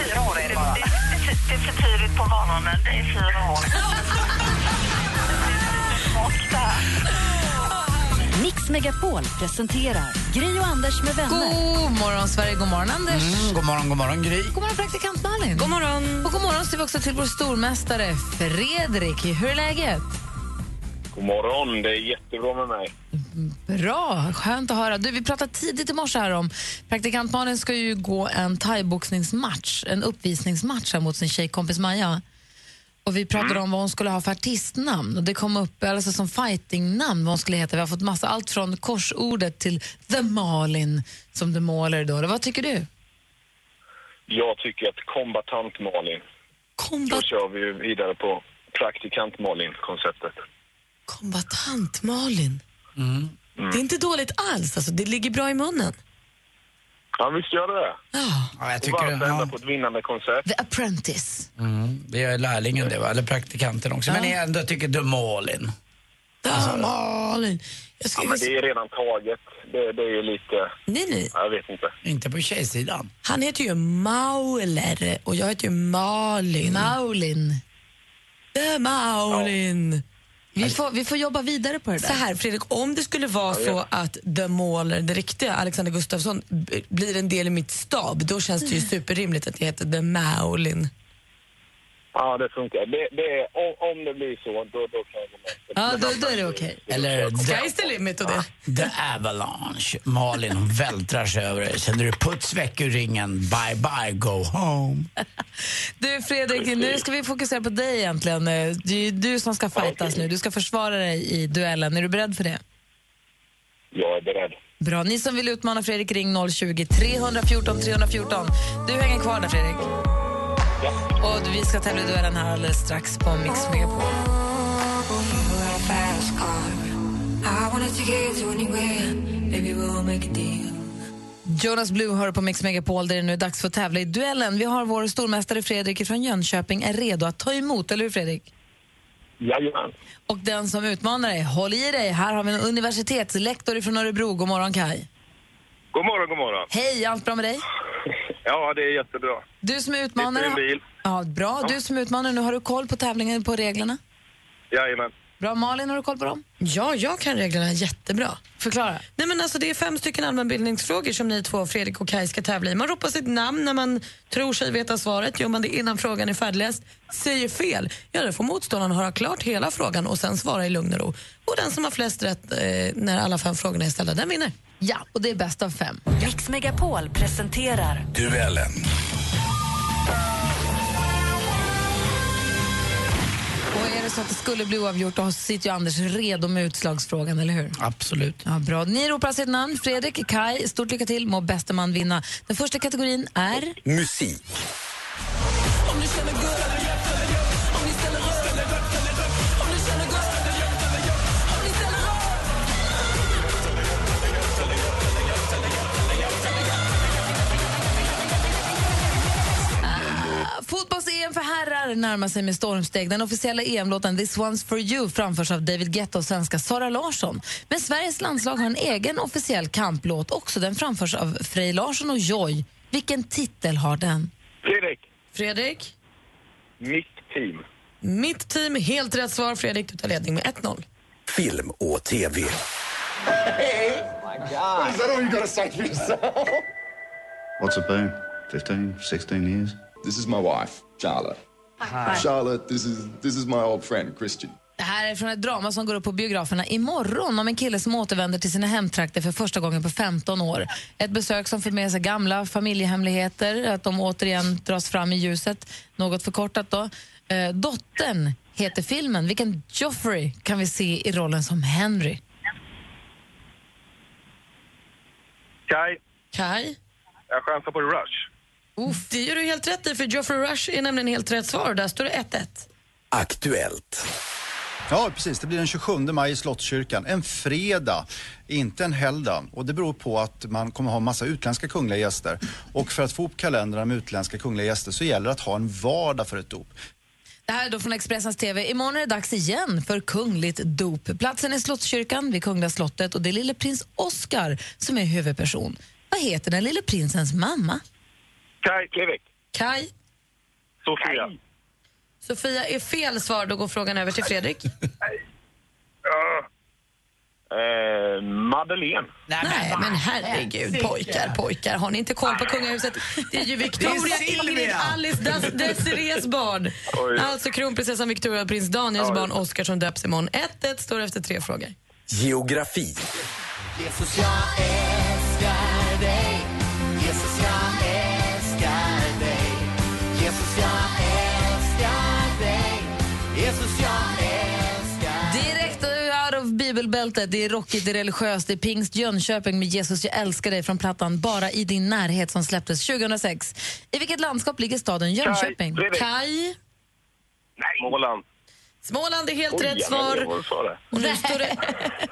Fyra år är det bara. Det, det, det är för tidigt på morgonen. Det är fyra år. <laughs> Mix Megapol presenterar Gri och Anders med vänner. God morgon, Sverige. God morgon, Anders. Mm, god morgon, god morgon Gry. God morgon, praktikant Malin. God morgon. Och god morgon säger vi också till vår stormästare Fredrik. Hur är läget? God morgon, det är jättebra med mig. Bra, skönt att höra. Du, vi pratade tidigt i morse här om praktikant Malin ska ju gå en thaiboxningsmatch, en uppvisningsmatch här mot sin tjejkompis Maja. Och vi pratade om vad hon skulle ha för artistnamn och det kom upp alltså som fightingnamn vad hon skulle heta. Vi har fått massa, allt från korsordet till The Malin som The Måler då. Vad tycker du? Jag tycker att kombatant Malin. Då kör vi vidare på praktikant Malin-konceptet. Kombatant Malin. Det är inte dåligt alls. Alltså, det ligger bra i munnen. Ja, visst gör det det. Ja. Ja, jag tycker och varför Ja. på ett vinnande koncept? The Apprentice. Mm, det är lärlingen det, va? eller praktikanten också. Men jag ändå tycker du Malin. Ja, Malin. Jag Ja, men det är redan taget. Det, det är ju lite... Nej, nej. Jag vet inte. Inte på tjejsidan. Han heter ju Mauler och jag heter ju Malin. Maulin. The Maulin. Vi får, vi får jobba vidare på det där. Så här, Fredrik, om det skulle vara så att The Mauler, det riktiga Alexander Gustafsson, blir en del i mitt stab, då känns det ju superrimligt att jag heter The Maulin. Ja, det funkar. Det, det om, om det blir så, då, då kan jag gå med. Ja, då, då är det okej. Eller Sky's the limit och det. The Avalanche. Malin hon vältrar sig över dig. Sen är det puts väck ur ringen. Bye bye, go home. <laughs> Du Fredrik, nu ska vi fokusera på dig egentligen. Det är ju du som ska fightas nu. Du ska försvara dig i duellen. Är du beredd för det? Jag är beredd. Bra. Ni som vill utmana Fredrik, ring 020 314 314. Du hänger kvar där, Fredrik. Och vi ska tävla i duellen här alldeles strax på Mix Megapol. Jonas Blue hör på Mix Megapol där det nu är dags för att tävla i duellen. Vi har vår stormästare Fredrik från Jönköping är redo att ta emot, eller hur Fredrik? Jajamän. Och den som utmanar dig, håll i dig. Här har vi en universitetslektor från Örebro. God morgon Kai. God morgon, god morgon. Hej, allt bra med dig? Ja, det är jättebra. Du som är Sitter i utmanare... en bil. Ja, bra. Du som är utmanare, nu har du koll på tävlingen, på reglerna? Jajamän. Bra. Malin, har du koll på dem? Ja, jag kan reglerna jättebra. Förklara. Nej, men alltså, det är fem stycken allmänbildningsfrågor som ni två, Fredrik och Kaj, ska tävla i. Man ropar sitt namn när man tror sig veta svaret. Gör man det innan frågan är färdigläst, säger fel, ja, då får motståndaren höra klart hela frågan och sen svara i lugn och ro. Och den som har flest rätt eh, när alla fem frågorna är ställda, den vinner. Ja, och det är bäst av fem. Mix Megapol presenterar Duellen. Och är det så att det skulle bli oavgjort, då sitter ju Anders redo med utslagsfrågan, eller hur? Absolut. Ja, bra. Ni ropar sitt namn. Fredrik, Kai, stort lycka till. Må bäste man vinna. Den första kategorin är... Musik. Fotbolls-EM för herrar närmar sig med stormsteg. Den officiella EM-låten This One's For You framförs av David Guetta och svenska Sara Larsson. Men Sveriges landslag har en egen officiell kamplåt också. Den framförs av Frej Larsson och Joy. Vilken titel har den? Fredrik, Fredrik, mitt team. mitt team, helt rätt svar. Fredrik, du tar ledning med 1-0. Film och TV. Is that all you got to say for yourself? What's it been? 15, 16 years? This is my wife, Charlotte. Hi. Charlotte, this is this is my old friend Christian. Det här är från ett drama som går upp på biograferna imorgon om en kille som återvänder till sina hemtrakter för första gången på 15 år. Ett besök som för med sig gamla familjehemligheter, att de återigen dras fram i ljuset. Något förkortat då. Eh, Dottern heter filmen. Vilken Joffrey kan vi se i rollen som Henry? Kai, Kai? jag chansar på Rush. Uff, det gör du helt rätt i, för Geoffrey Rush är nämligen helt rätt svar. Där står det 1-1. Aktuellt. Ja, precis. Det blir den 27 maj i Slottskyrkan. En fredag, inte en helgdag. Och det beror på att man kommer ha en massa utländska kungliga gäster. Och för att få upp kalendrarna med utländska kungliga gäster så gäller det att ha en vardag för ett dop. Det här är då från Expressens TV. Imorgon är det dags igen för kungligt dop. Platsen är Slottskyrkan vid Kungliga slottet och det är lille prins Oscar som är huvudperson. Vad heter den lille prinsens mamma? Kaj Klevik. Kai? Sofia. Sofia är fel svar, då går frågan över till Fredrik. Ja. <laughs> Eh, Madeleine. Nej, men herregud, pojkar, pojkar. Har ni inte koll på kungahuset? Det är ju Victoria, Det är. Ingrid, Alice, Des- Desirees barn. Oj. Alltså kronprinsessan Victoria och prins Daniels barn Oscar som döps imorgon. 1-1 står efter tre frågor. Geografi. Jesus, jag älskar dig. Jesus, jag älskar Direkt out of bibelbältet. Det är rockigt, det är religiöst. Det är Pingst Jönköping med Jesus jag älskar dig från plattan Bara i din närhet som släpptes 2006. I vilket landskap ligger staden Jönköping? Kaj? Småland. Småland är helt Oj, rätt svar. Och nu står det...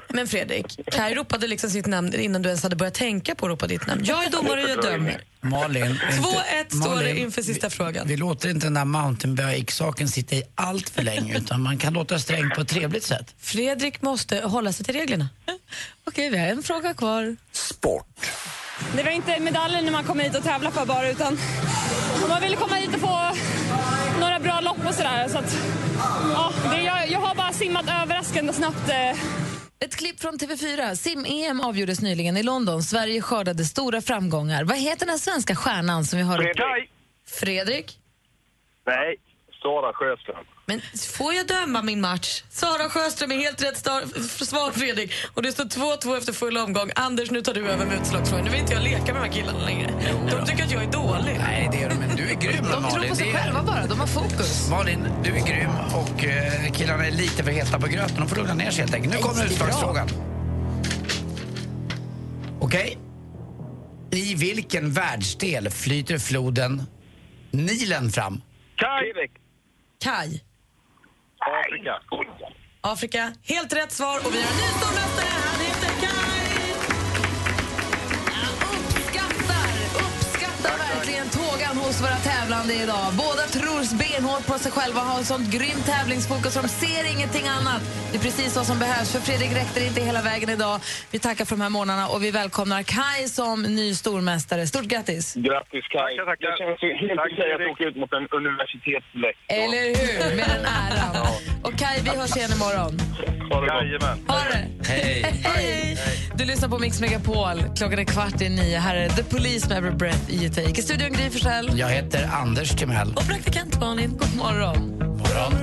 Men Fredrik, Kaj ropade liksom sitt namn innan du ens hade börjat tänka på att ropa ditt namn. Jag är domare och jag dömer. Malin. är inte- 2-1 står det inför sista frågan. Vi låter inte den där mountainbike-saken sitta i allt för länge utan man kan låta sträng på ett trevligt sätt. Fredrik måste hålla sig till reglerna. Okej, vi har en fråga kvar. Det var inte medaljen man kom hit och tävla för bara utan om man ville komma hit och få bra lopp och sådär. Så att, ja, det, jag, jag har bara simmat överraskande snabbt. Eh. Ett klipp från TV4. Sim-EM avgjordes nyligen i London. Sverige skördade stora framgångar. Vad heter den svenska stjärnan som vi har... Fredrik. Fredrik? Nej, Sara Sjöström. Men får jag döma min match? Sara Sjöström är helt rätt svar, Fredrik. Och det står 2-2 efter full omgång. Anders, nu tar du över med utslagsfrågan. Nu vill inte jag leka med de här killarna längre. De tycker att jag är dålig. Nej, det är de, men du är grym De Malin. tror på sig själva bara. De har fokus. Malin, du är grym och eh, killarna är lite för heta på gröten. De får lugna ner sig helt enkelt. Nu kommer utslagsfrågan. Okej? I vilken världsdel flyter floden Nilen fram? Kaj. Kaj. Afrika. Afrika. Helt rätt svar. Och vi har en ny stormästare. Tågan hos våra tävlande idag. Båda tror benhårt på sig själva och har sånt grymt tävlingsfokus så de ser ingenting annat. Det är precis vad som behövs. För Fredrik räckte inte hela vägen idag. Vi tackar för de här månaderna och vi välkomnar Kai som ny stormästare. Stort grattis! Grattis Kaj. Det känns ju helt okej att åka ut mot en universitetslektor. Eller hur? Med den äran. Och Kai, vi hörs igen imorgon. Jajamän. Ha det! Hej! Hej! Du lyssnar på Mix Megapol. Klockan är kvart i nio. Här är The Police med Every Breath You Take. I studion Gry Forssell. Jag heter Anders Timell. Och praktikant Malin. God morgon. Morgon.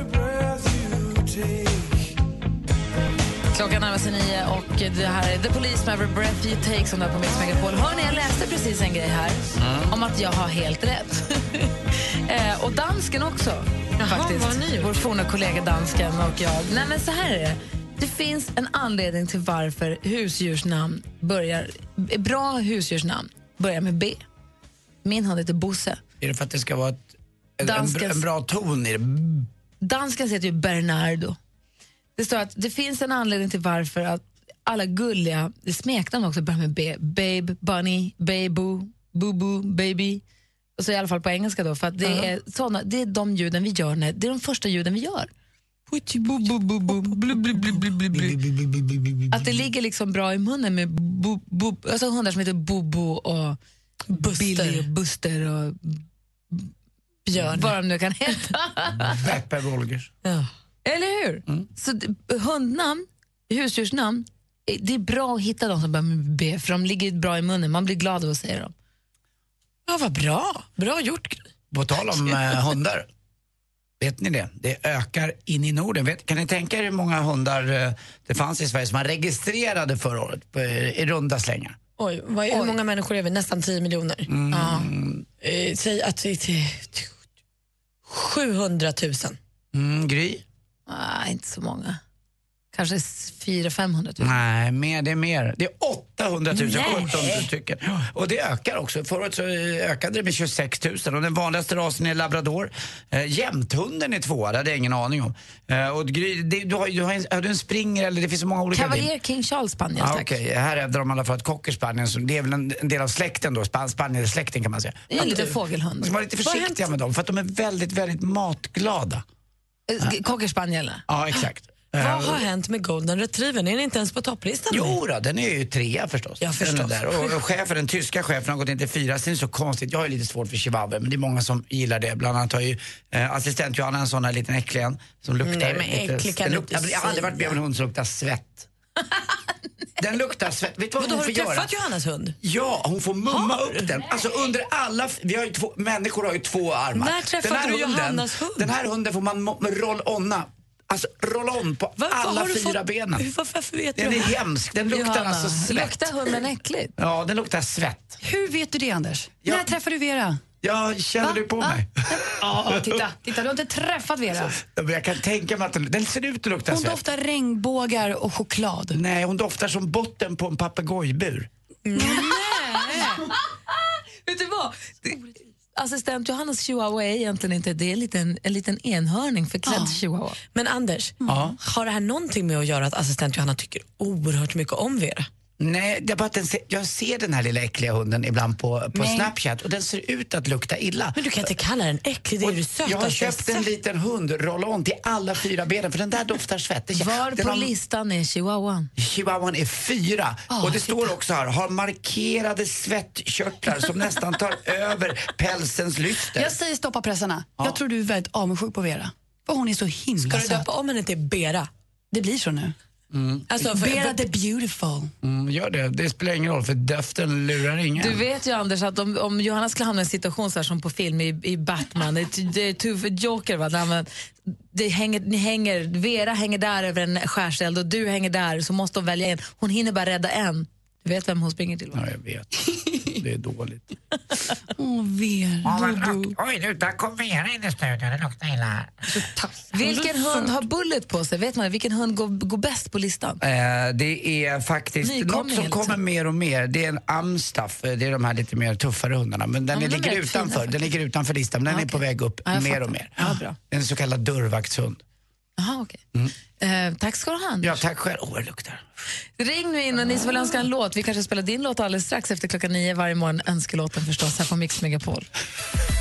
Klockan närmar sig nio och det här är The Police med Every Breath You Take som du har på Mix Megapol. Hörni, jag läste precis en grej här om att jag har helt rätt. <laughs> eh, och dansken också, faktiskt. ni gjort? Vår forna kollega dansken och jag. Nej, men så här är det. Det finns en anledning till varför husdjursnamn börjar... Bra husdjursnamn börjar med B. Min hund heter Bosse. Är det för att det ska vara ett, en, en, en bra ton i det? Dansken heter ju Bernardo. Det står att det finns en anledning till varför att alla gulliga smeknamn också börjar med B. Babe, Bunny, Babu, Bubu, Baby. Och så i alla fall på engelska då, för att det, är såna, det är de ljuden vi gör, när, det är de första ljuden vi gör. Att det ligger liksom bra i munnen med bu, bu, alltså hundar som heter Bobo och Billy och Buster och Björn. vad de nu kan heta. Beppe Wolgers. Ja. Eller hur? Så d- hundnamn, husdjursnamn, eh, det är bra att hitta de som börjar med B, för de ligger bra i munnen. Man blir glad av att säga dem. Ja, vad bra. Bra gjort. På tal om eh, hundar. Vet ni det? Det ökar in i Norden. Vet, kan ni tänka er hur många hundar eh, det fanns i Sverige som man registrerade förra året på, eh, i runda slängar? Oj, vad, hur många människor är vi? Nästan 10 miljoner. Ja. Eh, säg att det är 700 000. Mm, Gry? Nej, inte så många. Kanske 400-500 000. Nej, mer, det är mer. Det är 800 000, Nej. 800 000 stycken. Och det ökar också. Förra året så ökade det med 26 000 och den vanligaste rasen är labrador. Eh, jämthunden är tvåa, det hade jag ingen aning om. Eh, och det, du, har, du har en, har du en springer eller det finns så många olika. Cavalier King Charles spaniel, Ja, tack. Okej, här hävdar de i alla fall att cockerspanien, så det är väl en, en del av släkten då, span, spanielsläkten kan man säga. Det är en liten eh, fågelhund. Man ska vara lite försiktiga med dem för att de är väldigt, väldigt matglada. Eh, Cockerspaniel? Ja, exakt. Vad Eh, har hänt med golden retrievern? Är den inte ens på topplistan? Jo då, den är ju trea förstås. Ja, förstås. Den. Och, och chefen, den tyska chefen har gått in till fyra. Sen är det så konstigt, jag har ju lite svårt för chihuahua men det är många som gillar det. Bland annat har ju eh, assistent Johanna en sån här liten äcklig som luktar Nej, men äcklig kan du luktar, inte Jag har aldrig varit med om en hund som luktar svett. <laughs> Den luktar svett. Vet du vad hon har får du göra? träffat Johannas hund? Ja, hon får mumma upp den. Alltså under alla, vi har ju två, människor har ju två armar. När träffade Den här du hunden- Johannas hund? Den här hunden får man roll-onna. Alltså roll-on på vad alla har du fyra fått- benen. Varför vet Den du? är hemsk. Den luktar Johanna, alltså svett. Luktar hunden äckligt? Ja, den luktar svett. Hur vet du det, Anders? När träffade du Vera? Ja, känner du på mig? Ja, titta, titta, du har inte träffat Vera. Ja, men Jag kan tänka mig att den, den ser ut att lukta Hon svett. doftar regnbågar och choklad. Nej, hon doftar som botten på en papegojbur. <laughs> Vet du vad? Assistent Johannas chihuahua är egentligen inte det, är en liten, en liten enhörning förklädd chihuahua. Men Anders, Ja. har det här någonting med att göra att assistent Johanna tycker oerhört mycket om Vera? Nej, det är bara att den ser, jag ser den här lilla äckliga hunden ibland på, på Nej. Snapchat och den ser ut att lukta illa. Men du kan inte kalla den äcklig, det är det sötaste Jag har jag köpt en liten hund, roll-on, till alla fyra benen för den där doftar svett. Var den på har- listan är chihuahuan? Chihuahuan är fyra och det står också här, har markerade svettkörtlar som nästan tar <laughs> över pälsens lyster. Jag säger stoppa pressarna. Jag tror du är väldigt avundsjuk på Vera. För hon är så himla Ska du söt. döpa om henne till Bera? Det blir så nu. Mm. Alltså, för- Vera the beautiful. Mm, gör det, det spelar ingen roll för döften lurar ingen. Du vet ju Anders att om, om Johanna skulle hamna i en situation så här som på film i, i Batman, det är- Joker, va? Där man, det hänger, ni hänger, Vera hänger där över en skärseld och du hänger där så måste de välja en. Hon hinner bara rädda en. Du vet vem hon springer till va? Ja, jag vet. Det är dåligt. <laughs> Åh, Vera. Oj, nu där kom Vera in i studion. Det luktar illa här. Vilken hund har Bullet på sig? Vet man vilken hund går, går bäst på listan? Eh, det är faktiskt Nykomling något som liksom. kommer mer och mer. Det är en amstaff. eh, Det är de här lite mer tuffare hundarna. Men den, Ja, ligger utanför. fina Den ligger utanför listan. Men den är på väg upp Ja, mer fattar. och mer. Ja, bra. En så kallad dörrvaktshund. Jaha, okej. Eh, tack ska du ha. Anders. Ja, tack själv. Åh, det luktar. Ring nu in och ni som vill önska en låt. Vi kanske spelar din låt alldeles strax efter klockan nio varje morgon. Önskelåten förstås här på Mix Megapol.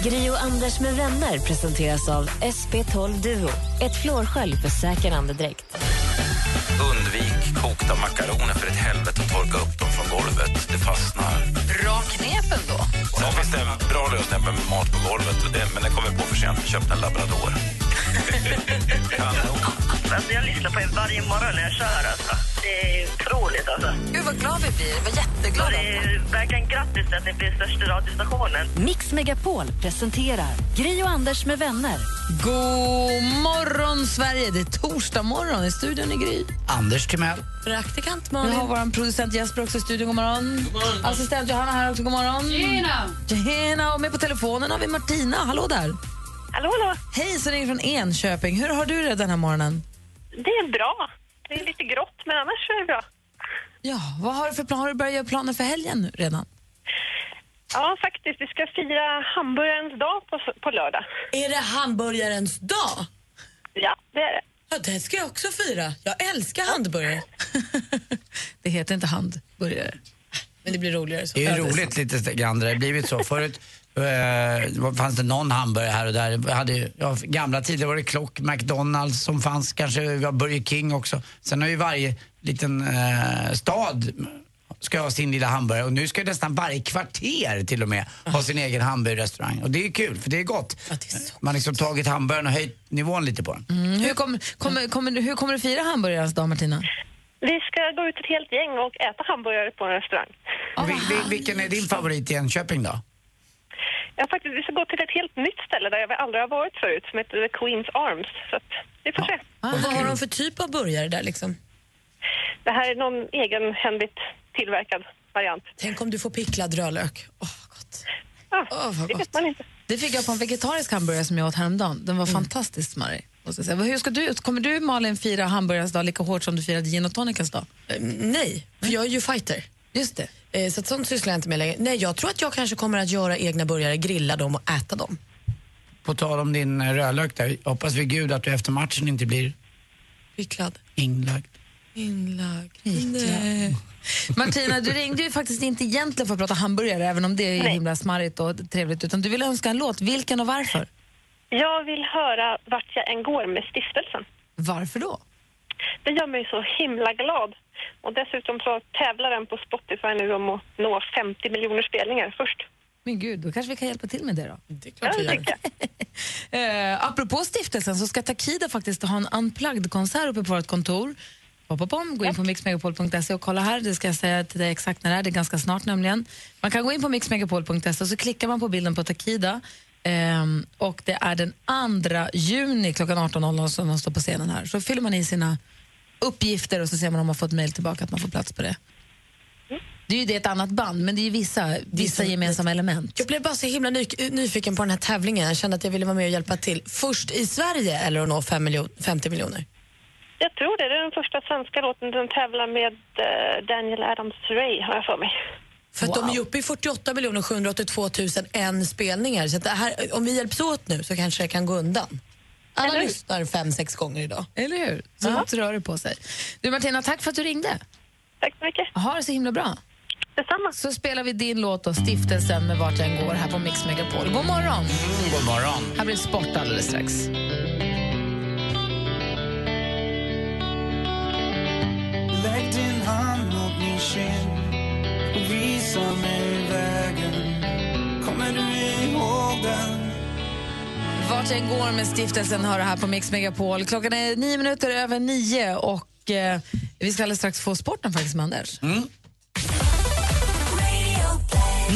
Gri och Anders med vänner presenteras av SP12 Duo. Ett flårskölj för säker andedräkt. Undvik kokta makaroner för ett helvete och torka upp dem från golvet. Det fastnar. Bra knep ändå. Sen finns det en bra lösning med mat på golvet, men det kommer vi på för sent. Vi köpte en labrador. <laughs> Alltså, jag lyssnar på er varje morgon när jag kör. Alltså. Det är otroligt. Alltså. Gud vad glad vi blir. Vi var jätteglada. Det är verkligen grattis att ni blir största radiostationen. Mix Megapol presenterar Gri och Anders med vänner. God morgon, Sverige! Det är torsdag morgon i studion i Gry. Anders Timell. Praktikant Vi Malin. har vår producent Jesper också i studion. God morgon. Assistent Johanna här också. God morgon. Tjena! Tjena! Och med på telefonen har vi Martina. Hallå där. Hallå, hallå. Hej, så ringer från Enköping. Hur har du det den här morgonen? Det är bra. Det är lite grått, men annars är det bra. Ja, vad har du för plan? Har du börjat göra planer för helgen nu redan? Ja, faktiskt. Vi ska fira hamburgarens dag på, på lördag. Är det hamburgarens dag? Ja, det är det. Ja, det ska jag också fira. Jag älskar hamburgare. <laughs> Det heter inte handburgare. Men det blir roligare så. Det är ju roligt lite grann. Det har blivit så. Förut eh, fanns det någon hamburgare här och där. Hade, ja, gamla tider var det Klock, McDonalds som fanns. Kanske vi har Burger King också. Sen har ju varje liten eh, stad ska ha sin lilla hamburgare och nu ska ju nästan varje kvarter till och med ha sin egen hamburgerrestaurang. Och det är kul för det är gott. Man har liksom tagit hamburgaren och höjt nivån lite på den. Mm. Hur, kommer, kommer, kommer, du- hur kommer du fira hamburgarens dag, Martina? Vi ska gå ut ett helt gäng och äta hamburgare på en restaurang. Och vi, vi, vilken är din favorit i Enköping då? Ja, faktiskt, vi ska gå till ett helt nytt ställe där jag aldrig har varit förut, som heter The Queen's Arms. Så att vi får se. Och vad har de för typ av burgare där liksom? Det här är någon egenhändigt tillverkad variant. Tänk om du får picklad rödlök. Åh, Ja, Åh, vad det gott. vet man inte. Det fick jag på en vegetarisk hamburgare som jag åt häromdagen. Den var fantastiskt smarrig. Måste jag säga. Hur ska du, kommer du Malin fira hamburgarens dag lika hårt som du firade gin och tonicens dag? Eh, nej, för jag är ju fighter. Just det. Eh, så att sånt sysslar jag inte med längre. Nej, jag tror att jag kanske kommer att göra egna burgare, grilla dem och äta dem. På tal om din eh, rödlök där, hoppas vi gud att du efter matchen inte blir Picklad. inlagd. Inlagd. Nej. Martina, du ringde ju faktiskt inte egentligen för att prata hamburgare, även om det är Nej. himla smarrigt och trevligt, utan du vill önska en låt. Vilken och varför? Jag vill höra vart jag än går med stiftelsen. Varför då? Det gör mig så himla glad. Och dessutom så tävlar den på Spotify nu om att nå 50 miljoner spelningar först. Men gud, då kanske vi kan hjälpa till med det då. Det är Ja, klart vi gör. <laughs> Eh, apropå stiftelsen så ska Takida faktiskt ha en unplugged-konsert uppe på vårt kontor. Pop, pop, pom. Gå in på mixmegapol.se och kolla här. Det ska jag säga till dig exakt när det är. Det är ganska snart nämligen. Man kan gå in på mixmegapol.se och så klickar man på bilden på Takida. Ehm, och det är den 2 juni klockan 18.00 som de står på scenen här. Så fyller man i sina uppgifter och så ser man om man får ett mejl tillbaka att man får plats på det. Det är ju det ett annat band, men det är ju vissa, vissa gemensamma element. Jag blev bara så himla ny- nyfiken på den här tävlingen. Jag kände att jag ville vara med och hjälpa till. Först i Sverige eller att nå fem miljon, 50 miljoner? Jag tror det. Det är den första svenska låten. Den tävlar med eh, Daniel Adams-Ray, har jag för mig. För att de är uppe i 48 miljoner 782 000 en spelningar. Så att det här, om vi hjälps åt nu så kanske det kan gå undan. Alla Eller hur? lyssnar fem, sex gånger idag. Eller hur? Så rör det på sig. Du Martina, tack för att du ringde. Tack så mycket. Ha det så himla bra. Detsamma. Så spelar vi din låt och Stiftelsen med Vart jag än går här på Mix Megapol. God morgon! Mm, god morgon. Här blir sport alldeles strax. Lägg din hand mot min kind och visa mig vägen Kommer du ihåg den? Vart jag går med Stiftelsen hör här på Mix Megapol. Klockan är nio minuter över nio och eh, vi ska alldeles strax få sporten faktiskt med Anders.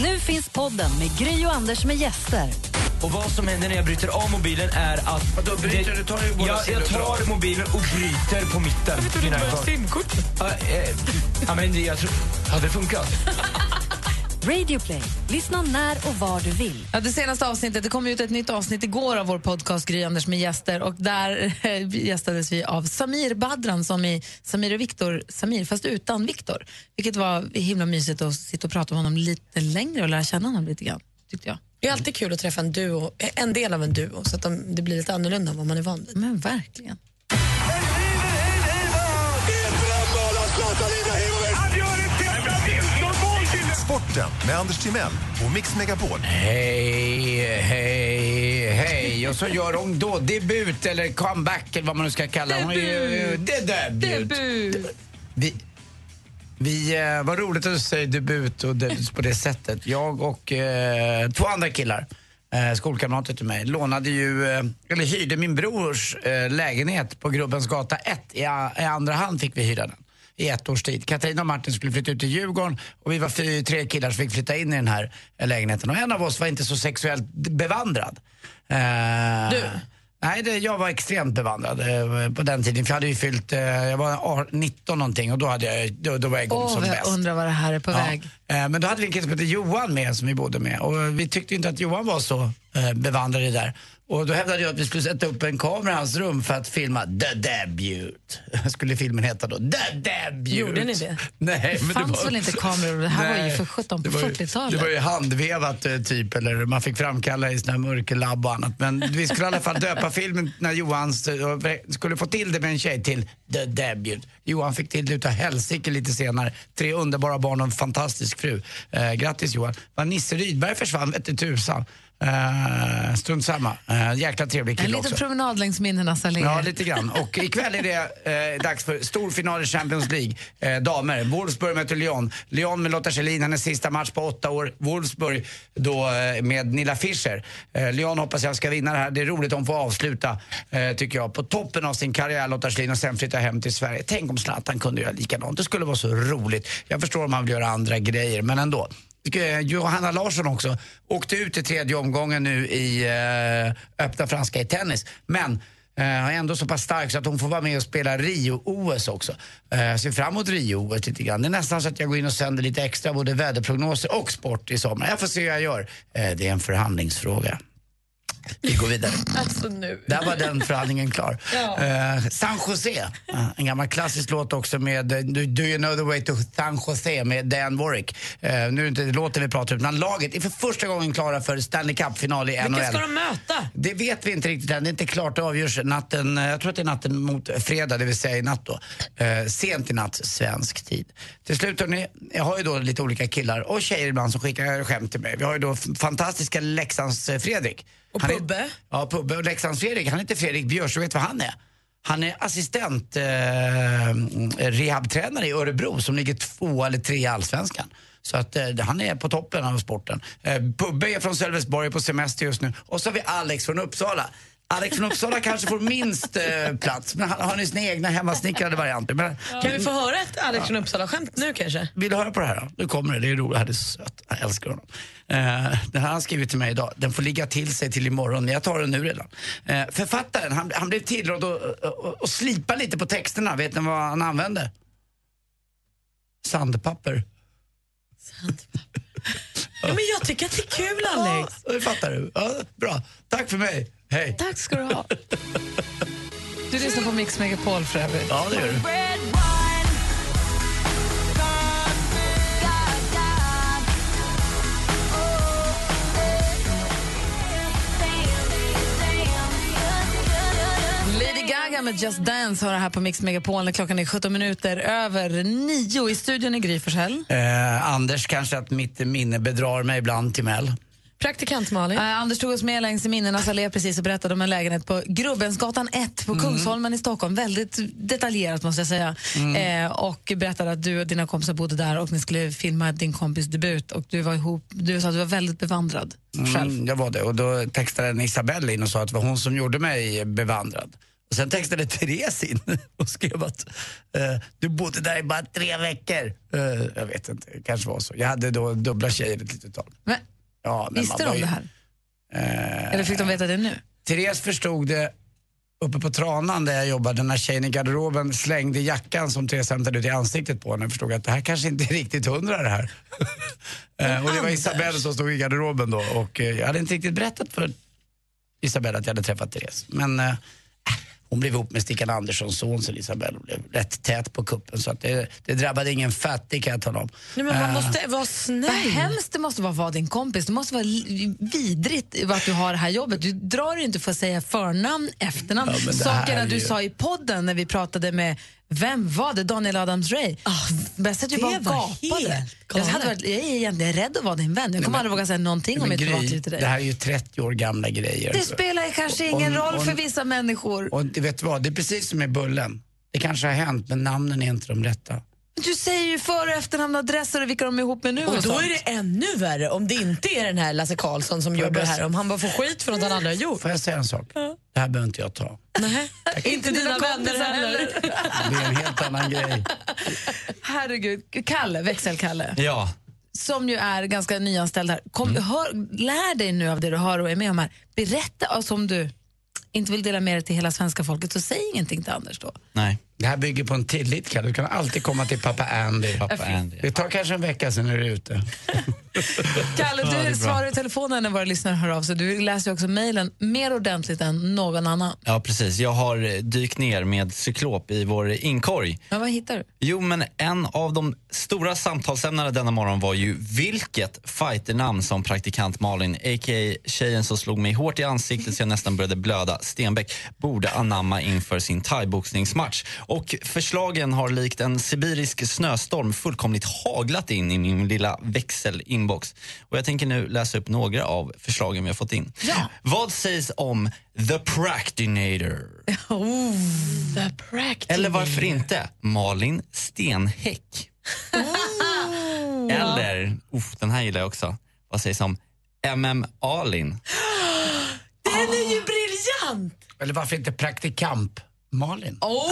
Nu finns podden med Gry och Anders med gäster. Och vad som händer när jag bryter av mobilen är att... Vadå, bryter du? Tar du båda ja, jag och tar mobilen och bryter på mitten. Jag vet inte hur simkort. Ja, eh, ja, men jag tror... Hade det funkat? Radio Play. Lyssna när och var du vill. Ja, det senaste avsnittet, det kom ut ett nytt avsnitt igår av vår podcast Gry Anders med gäster och där eh, <laughs> gästades vi av Samir Badran som i Samir och Viktor, Samir fast utan Viktor. Vilket var himla mysigt att sitta och prata med honom lite längre och lära känna honom lite grann, tyckte jag. Det är alltid kul att träffa en duo, en del av en duo så att de, det blir lite annorlunda än vad man är van vid. Men verkligen. Sporten med Anders Timell och Mix Megapol. Hej, hej, hej. Och så gör hon då debut eller comeback eller vad man nu ska kalla hon. är ju- Det är debut. Debut! Vi, vi, eh, vad roligt att du säger debut och debut på det sättet. Jag och eh, två andra killar, eh, skolkamrater till mig, lånade ju, eh, eller hyrde min brors eh, lägenhet på Grubbens gata 1. I, I andra hand fick vi hyra den i ett års tid. Katarina och Martin skulle flytta ut till Djurgården och vi var fy, tre killar som fick flytta in i den här eh, lägenheten. Och en av oss var inte så sexuellt bevandrad. Eh, Du? Nej, det, jag var extremt bevandrad eh, på den tiden. För jag hade ju fyllt, eh, jag var 18, 19 någonting och då, hade jag, då, då var jag igång Åh, som vad bäst. jag undrar vad det här är på väg. Eh, Men då hade vi en kille som hette Johan med som vi bodde med och vi tyckte inte att Johan var så eh, bevandrad i det där. Och då hävdade jag att vi skulle sätta upp en kamera i hans rum för att filma The Debut. <laughs> Skulle filmen heta då. The Debut. Gjorde ni det? Nej, men Det fanns väl inte kameror? Det här var ju Nej, för 17 på det var ju- 40-talet. Det var ju handvevat eh, typ, eller man fick framkalla i såna här mörkerlabb och annat. Men vi skulle i alla fall döpa <laughs> filmen när Johan eh, skulle få till det med en tjej till The Debut. Johan fick till det utav helsike lite senare. Tre underbara barn och en fantastisk fru. Eh, grattis Johan. Vad Nisse Rydberg försvann vette tusan. Eh, strunt samma. Eh, jäkla trevlig En kille liten också. promenad längs minnenas allé. Ja, lite grann. Och ikväll är det eh, dags för stor final i Champions League. Eh, damer. Wolfsburg möter Lyon. Lyon med Lotta Schelin, hennes sista match på åtta år. Wolfsburg då med Nilla Fischer. Lyon hoppas jag ska vinna det här. Det är roligt om får avsluta, tycker jag, på toppen av sin karriär, Lotta Schelin, och sen flytta hem till Sverige. Tänk om Zlatan kunde göra likadant. Det skulle vara så roligt. Jag förstår om han vill göra andra grejer, men ändå. Eh, Johanna Larsson också åkte ut i tredje omgången nu i eh, öppna franska i tennis. Men eh, är ändå så pass stark så att hon får vara med och spela Rio-OS också. Eh, jag ser fram emot Rio-OS lite grann. Det är nästan så att jag går in och sänder lite extra både väderprognoser och sport i sommar. Jag får se hur jag gör. Eh, det är en förhandlingsfråga. Vi går vidare. Alltså nu. Där var den förhandlingen klar. Ja. Eh, San Jose, eh, en gammal klassisk låt också med eh, Do Do you know the way to San Jose med Dan Warwick. Eh, nu är det inte låten vi pratar om, utan laget är för första gången klara för Stanley Cup-final i NHL. Vilka ska de möta? Det vet vi inte riktigt än. Det är inte klart. Det avgörs natten, jag tror att det är natten mot fredag, det vill säga i natt då. Sent i natt, svensk tid. Till slut hörni, jag har ju då lite olika killar och tjejer ibland som skickar skämt till mig. Vi har ju då fantastiska Leksands-Fredrik. Och Han är- Pubbe? Ja, Pubbe och Leksands-Fredrik. Han heter Fredrik Björs vet vad han är? Han är assistent eh, rehabtränare i Örebro som ligger två eller tre i Allsvenskan. Så att eh, han är på toppen av sporten. Eh, Pubbe är från Sölvesborg på semester just nu. Och så har vi Alex från Uppsala. Alex från Uppsala <laughs> kanske får minst eh, plats, men han har ni sina egna hemmasnickrade varianter. Men, Kan vi få höra ett Alex från Uppsala-skämt nu kanske? vill du höra på det här? då? Nu kommer det, det är roligt. Han är så söt. Jag älskar honom. Eh, den här har han skrivit till mig idag. Den får ligga till sig till imorgon, men jag tar den nu redan. Eh, författaren, han, han blev tillrådd att, att, att slipa lite på texterna. Vet ni vad han använde? Sandpapper. Ja, men jag tycker att det är kul Alex. Ja, det fattar du. Ja, bra. Tack för mig. Hej. Tack ska du ha. Du lyssnar på Mix Megapol för övrigt. Ja, det gör du. Gaga med Just Dance har det här på Mix Megapol klockan är 17 minuter över nio. I studion i Gry Forssell. Eh, Anders, kanske att mitt minne bedrar mig ibland till Mel. Praktikant Malin. Eh, Anders tog oss med längs i minnenas allé precis och berättade om en lägenhet på Grubbensgatan 1 på Kungsholmen i Stockholm. Väldigt detaljerat måste jag säga. Eh, och berättade att du och dina kompisar bodde där och ni skulle filma din kompis debut och du var ihop, du sa att du var väldigt bevandrad själv. Mm, jag var det och då textade en Isabelle in och sa att det var hon som gjorde mig bevandrad. Och sen textade <laughs> Therese in och skrev att eh, du bodde där i bara tre veckor. Eh, jag vet inte, det kanske var så. Jag hade då dubbla tjejer ett litet tag. Men, Ja, visste de ju- det här? Eh, Eller fick de veta det nu? Therese förstod det uppe på Tranan där jag jobbade när tjejen i garderoben slängde jackan som Therese hämtade ut i ansiktet på henne. Jag förstod att det här kanske inte är riktigt hundra det här. <laughs> Eh, och det var Isabelle som stod i garderoben då och jag hade inte riktigt berättat för Isabelle att jag hade träffat Therese. Men hon blev ihop med Stickan Anderssons son så Isabelle blev rätt tät på kuppen så att det, det drabbade ingen fattig kan jag tala om. Nej, men man Eh, måste vara snäll. Vad hemskt det måste vara att vara din kompis. Det måste vara vidrigt att du har det här jobbet. Du drar ju inte för att säga förnamn, efternamn. Ja, Sakerna du sa i podden när vi pratade med, vem var det? Daniel Adams-Ray. Bäst att du det bara var gapade. Jag, hade varit, jag är egentligen rädd att vara din vän. Jag kommer aldrig våga säga någonting om mitt privatliv till dig. Det här är ju 30 år gamla grejer. Det spelar ju kanske ingen Och- roll och- för vissa människor. Och du vet vad, det är precis som med Bullen. Det kanske har hänt men namnen är inte de rätta. Du säger ju för och efternamn, adresser och vilka de är ihop med nu. Och då sånt. är det ännu värre om det inte är den här Lasse Karlsson som gjorde det här. Om han bara får skit för något han aldrig har gjort. Får jag säga en sak? Det här behöver inte jag ta. inte dina vänner heller. Det är en helt annan grej. Herregud. Kalle, växelkalle. Ja. som ju är ganska nyanställd här. Kom, hör, lär dig nu av det du hör och är med om här. Berätta, alltså, om du inte vill dela med dig till hela svenska folket, så säg ingenting till Anders då. Nej. Det här bygger på en tillit, Kalle. Du kan alltid komma till pappa Andy. Pappa Andy. Det tar kanske en vecka sen är du ute. <laughs> Kalle, Ja, du bra. svarar i telefonen när våra lyssnare hör av sig. Du läser också mejlen mer ordentligt än någon annan. Ja, precis. Jag har eh, dykt ner med cyklop i vår inkorg. Men vad hittar du? Jo, men en av de stora samtalsämnena denna morgon var ju vilket fighternamn som praktikant Malin, a.k.a. tjejen som slog mig hårt i ansiktet så jag nästan började blöda, Stenbeck, borde anamma inför sin thaiboxningsmatch. Och förslagen har likt en sibirisk snöstorm fullkomligt haglat in i min lilla växelinbox. Och jag tänker nu läsa upp några av förslagen vi har fått in. Vad sägs om The Practinator? <laughs> Oh, the practice. Eller varför inte Malin Stenhäck? Eller, uff, den här gillar jag också. Vad sägs om MM Alin? <gasps> Den är ju briljant! Eller varför inte praktikamp Malin? Oh.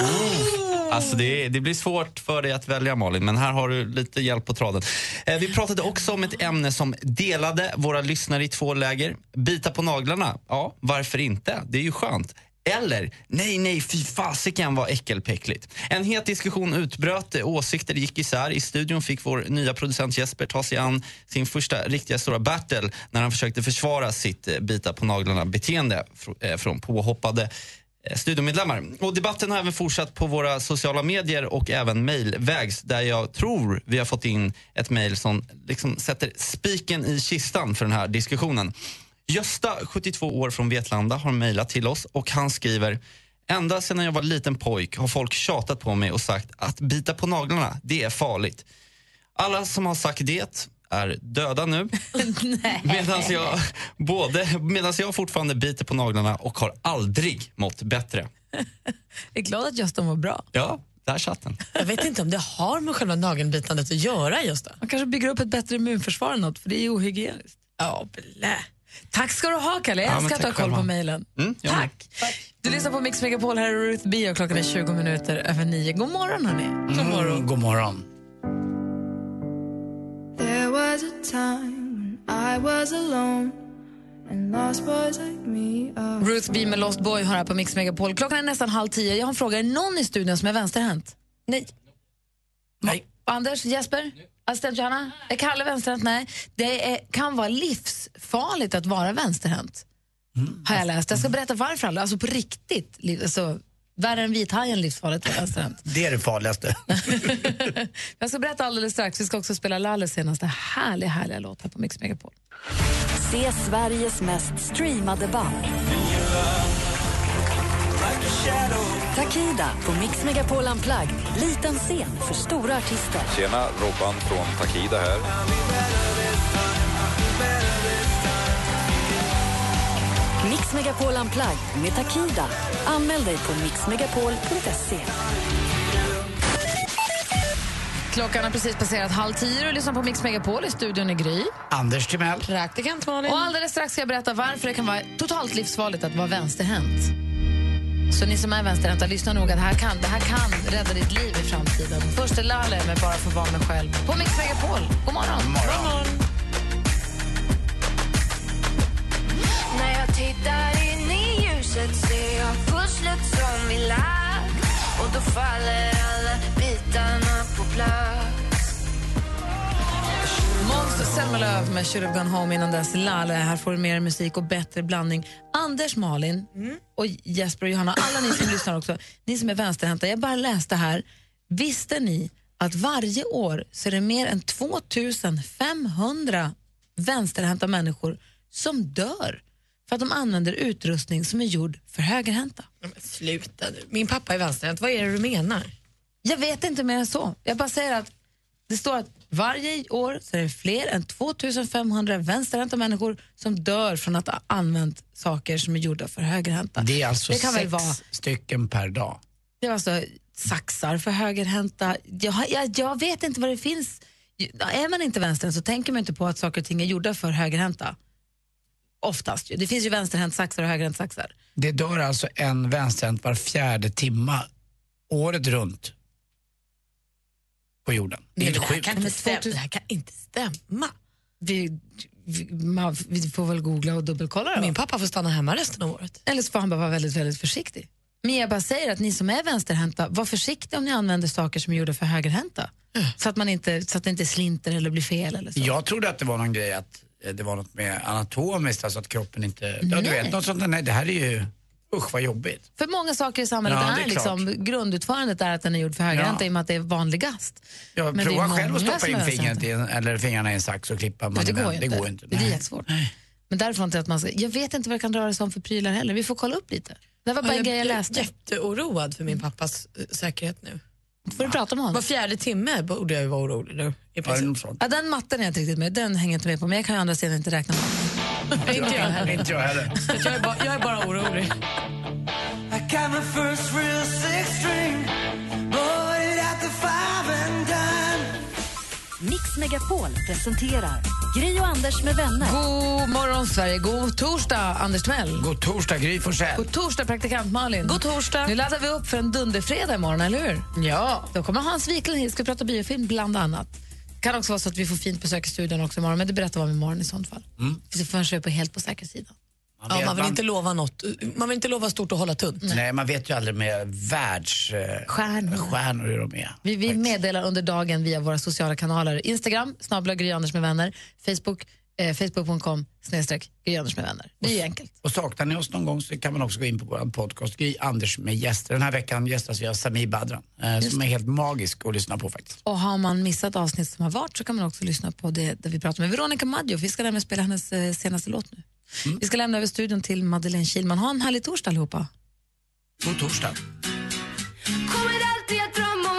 Alltså det, det blir svårt för dig att välja Malin, men här har du lite hjälp på traden. Eh, vi pratade också om ett ämne som delade våra lyssnare i två läger. Bita på naglarna, ja varför inte? Det är ju skönt. Eller, nej, nej, fy fasiken vad äckelpäckligt. En het diskussion utbröt, åsikter gick isär. I studion fick vår nya producent Jesper ta sig an sin första riktiga stora battle när han försökte försvara sitt eh, bita på naglarna-beteende eh, från påhoppade Eh, studiomedlemmar. Och debatten har även fortsatt på våra sociala medier och även mejlvägs där jag tror vi har fått in ett mejl som liksom sätter spiken i kistan för den här diskussionen. Gösta, 72 år från Vetlanda, har mejlat till oss och han skriver Ända sedan jag var liten pojk har folk tjatat på mig och sagt att bita på naglarna, det är farligt. Alla som har sagt det är döda nu. <laughs> Medan jag, både, medans jag fortfarande biter på naglarna och har aldrig mått bättre. <laughs> Jag är glad att Gösta mår bra. Ja, där satt den. Jag vet inte om det har med själva nagelbitandet att göra just det. Man kanske bygger upp ett bättre immunförsvar än något, för det är ohygieniskt. Ja, blä. Tack ska du ha, Kalle. Jag Ja, älskar att tack ha koll på mejlen. Mm, med. Tack. Du lyssnar på Mix Megapol, här är Ruth B och klockan är 20 minuter över nio. God morgon, hörni. God morgon. Mm, god morgon. There was a time when I was alone and lost boys like me are Ruth B med Lost Boy har här på Mix Megapol. Klockan är nästan halv tio. Jag har en fråga. Är någon i studion som är vänsterhänt? Nej. Nej. Anders, Jesper, assistent Johanna? Är Kalle vänsterhänt? Nej. Det är, kan vara livsfarligt att vara vänsterhänt. Har jag läst. Jag ska berätta varför. alla- Alltså på riktigt. Alltså, värre än vithajen livsfarligt vänsterhänt. <laughs> Det är det farligaste. <laughs> Jag ska berätta alldeles strax. Vi ska också spela Lalles senaste härliga, härliga låt här på Mix Megapol. Se Sveriges mest streamade band. Takida på Mix Megapol Unplugged. Liten scen för stora artister. Tjena, Robban från Takida här. Mix Megapol Unplugged med Takida. Anmäl dig på mixmegapol.se. Klockan har precis passerat halv tio och lyssnar på Mix Megapol i studion i Gry. Anders Timell. Praktikant Malin. Och alldeles strax ska jag berätta varför det kan vara totalt livsfarligt att vara vänsterhänt. Så ni som är vänsterhänta, lyssna noga. Det här kan, det här kan rädda ditt liv i framtiden. Först är Lalle med Bara få vara mig själv på Mix Megapol. God morgon. God morgon. När jag tittar in i ljuset ser jag pusslet som vi lagt och då faller alla bitarna på plats Måns Zelmerlöw med Should have gone home innan dess. Lalle, här får du mer musik och bättre blandning. Anders, Malin och Jesper och Johanna, alla ni som <laughs> lyssnar också, ni som är vänsterhänta, jag bara läste här. Visste ni att varje år så är det mer än 2500 vänsterhänta människor som dör för att de använder utrustning som är gjord för högerhänta? Men sluta nu. Min pappa är vänsterhänt. Vad är det du menar? Jag vet inte mer än så. Jag bara säger att det står att varje år så är det fler än 2500 vänsterhänta människor som dör från att ha använt saker som är gjorda för högerhänta. Det är alltså det kan sex vara stycken per dag. det var alltså saxar för högerhänta. Jag, jag, jag vet inte vad det finns. Är man inte vänsterhänt så tänker man inte på att saker och ting är gjorda för högerhänta. Oftast. Det finns ju vänsterhänt saxar och högerhänt saxar. Det dör alltså en vänsterhänt var fjärde timma året runt på jorden. Det är helt det, här sjukt. kan inte stämma. det här kan inte stämma. Vi, vi, man, vi får väl googla och dubbelkolla det. Min pappa får stanna hemma resten av året. Eller så får han bara vara väldigt, väldigt försiktig. Men jag bara säger att ni som är vänsterhänta, var försiktiga om ni använder saker som är gjorda för högerhänta. Så, att man inte, så att det inte slinter eller blir fel. Eller så. Jag trodde att det var någon grej att det var något med anatomiskt, alltså att kroppen inte... Ja, Nej. du vet, något sånt där. Nej, det här är ju... Usch vad jobbigt. För många saker i samhället Ja, det är, är liksom, grundutförandet är att den är gjord för högerhänta Ja. i och med att det är vanligast. Jag Men det är provar själv att stoppa in fingret i en, eller fingrarna i en sax och klippa Men munnen. det går ju det inte. går inte. Det är jättesvårt. Men därifrån till att man ska, jag vet inte vad det kan röra sig om för prylar heller. Vi får kolla upp lite. Det var bara en grej jag läste. är jätteoroad för min pappas eh, säkerhet nu. Får du prata med honom. Var fjärde timme borde jag ju vara orolig nu. I princip. Ja, den matten är jag inte riktigt med. Den hänger inte med på. Men jag kan ju andra sidan inte räkna med. <laughs> inte jag heller. Inte jag heller. Jag, är bara, jag är bara orolig. Megapol presenterar Gry och Anders med vänner. God morgon, Sverige. God torsdag, Anders Timell. God torsdag, Gry Forssell. God torsdag, praktikant Malin. God torsdag. Nu laddar vi upp för en dunderfredag imorgon, eller hur? Ja. Då kommer Hans Wiklund hit. ska prata biofilm, bland annat. Det kan också vara så att vi får fint besök i studion också imorgon, men det berättar vi om imorgon i sånt fall. Mm. Vi får köpa helt på säkerhetssidan. Ja, man vill man- inte lova något. Man vill inte lova stort och hålla tunt. Nej, man vet ju aldrig med världsstjärnor Stjärnor. stjärnor hur de är. Vi, vi meddelar under dagen via våra sociala kanaler. Instagram, snabbla Gry Anders med vänner. Facebook, eh, facebook.com snedstreck Gry Anders med vänner. Det är ju enkelt. Och saknar ni oss någon gång så kan man också gå in på vår podcast Gry Anders med gäster. Den här veckan gästas vi av Sami Badran eh, som är helt magisk att lyssna på faktiskt. Och har man missat avsnitt som har varit så kan man också lyssna på det där vi pratar med Veronica Maggio. Vi ska nämligen spela hennes eh, senaste låt nu. Vi ska lämna över studion till Madeleine Kilman. Ha en härlig torsdag allihopa. God torsdag. Kommer alltid att drömma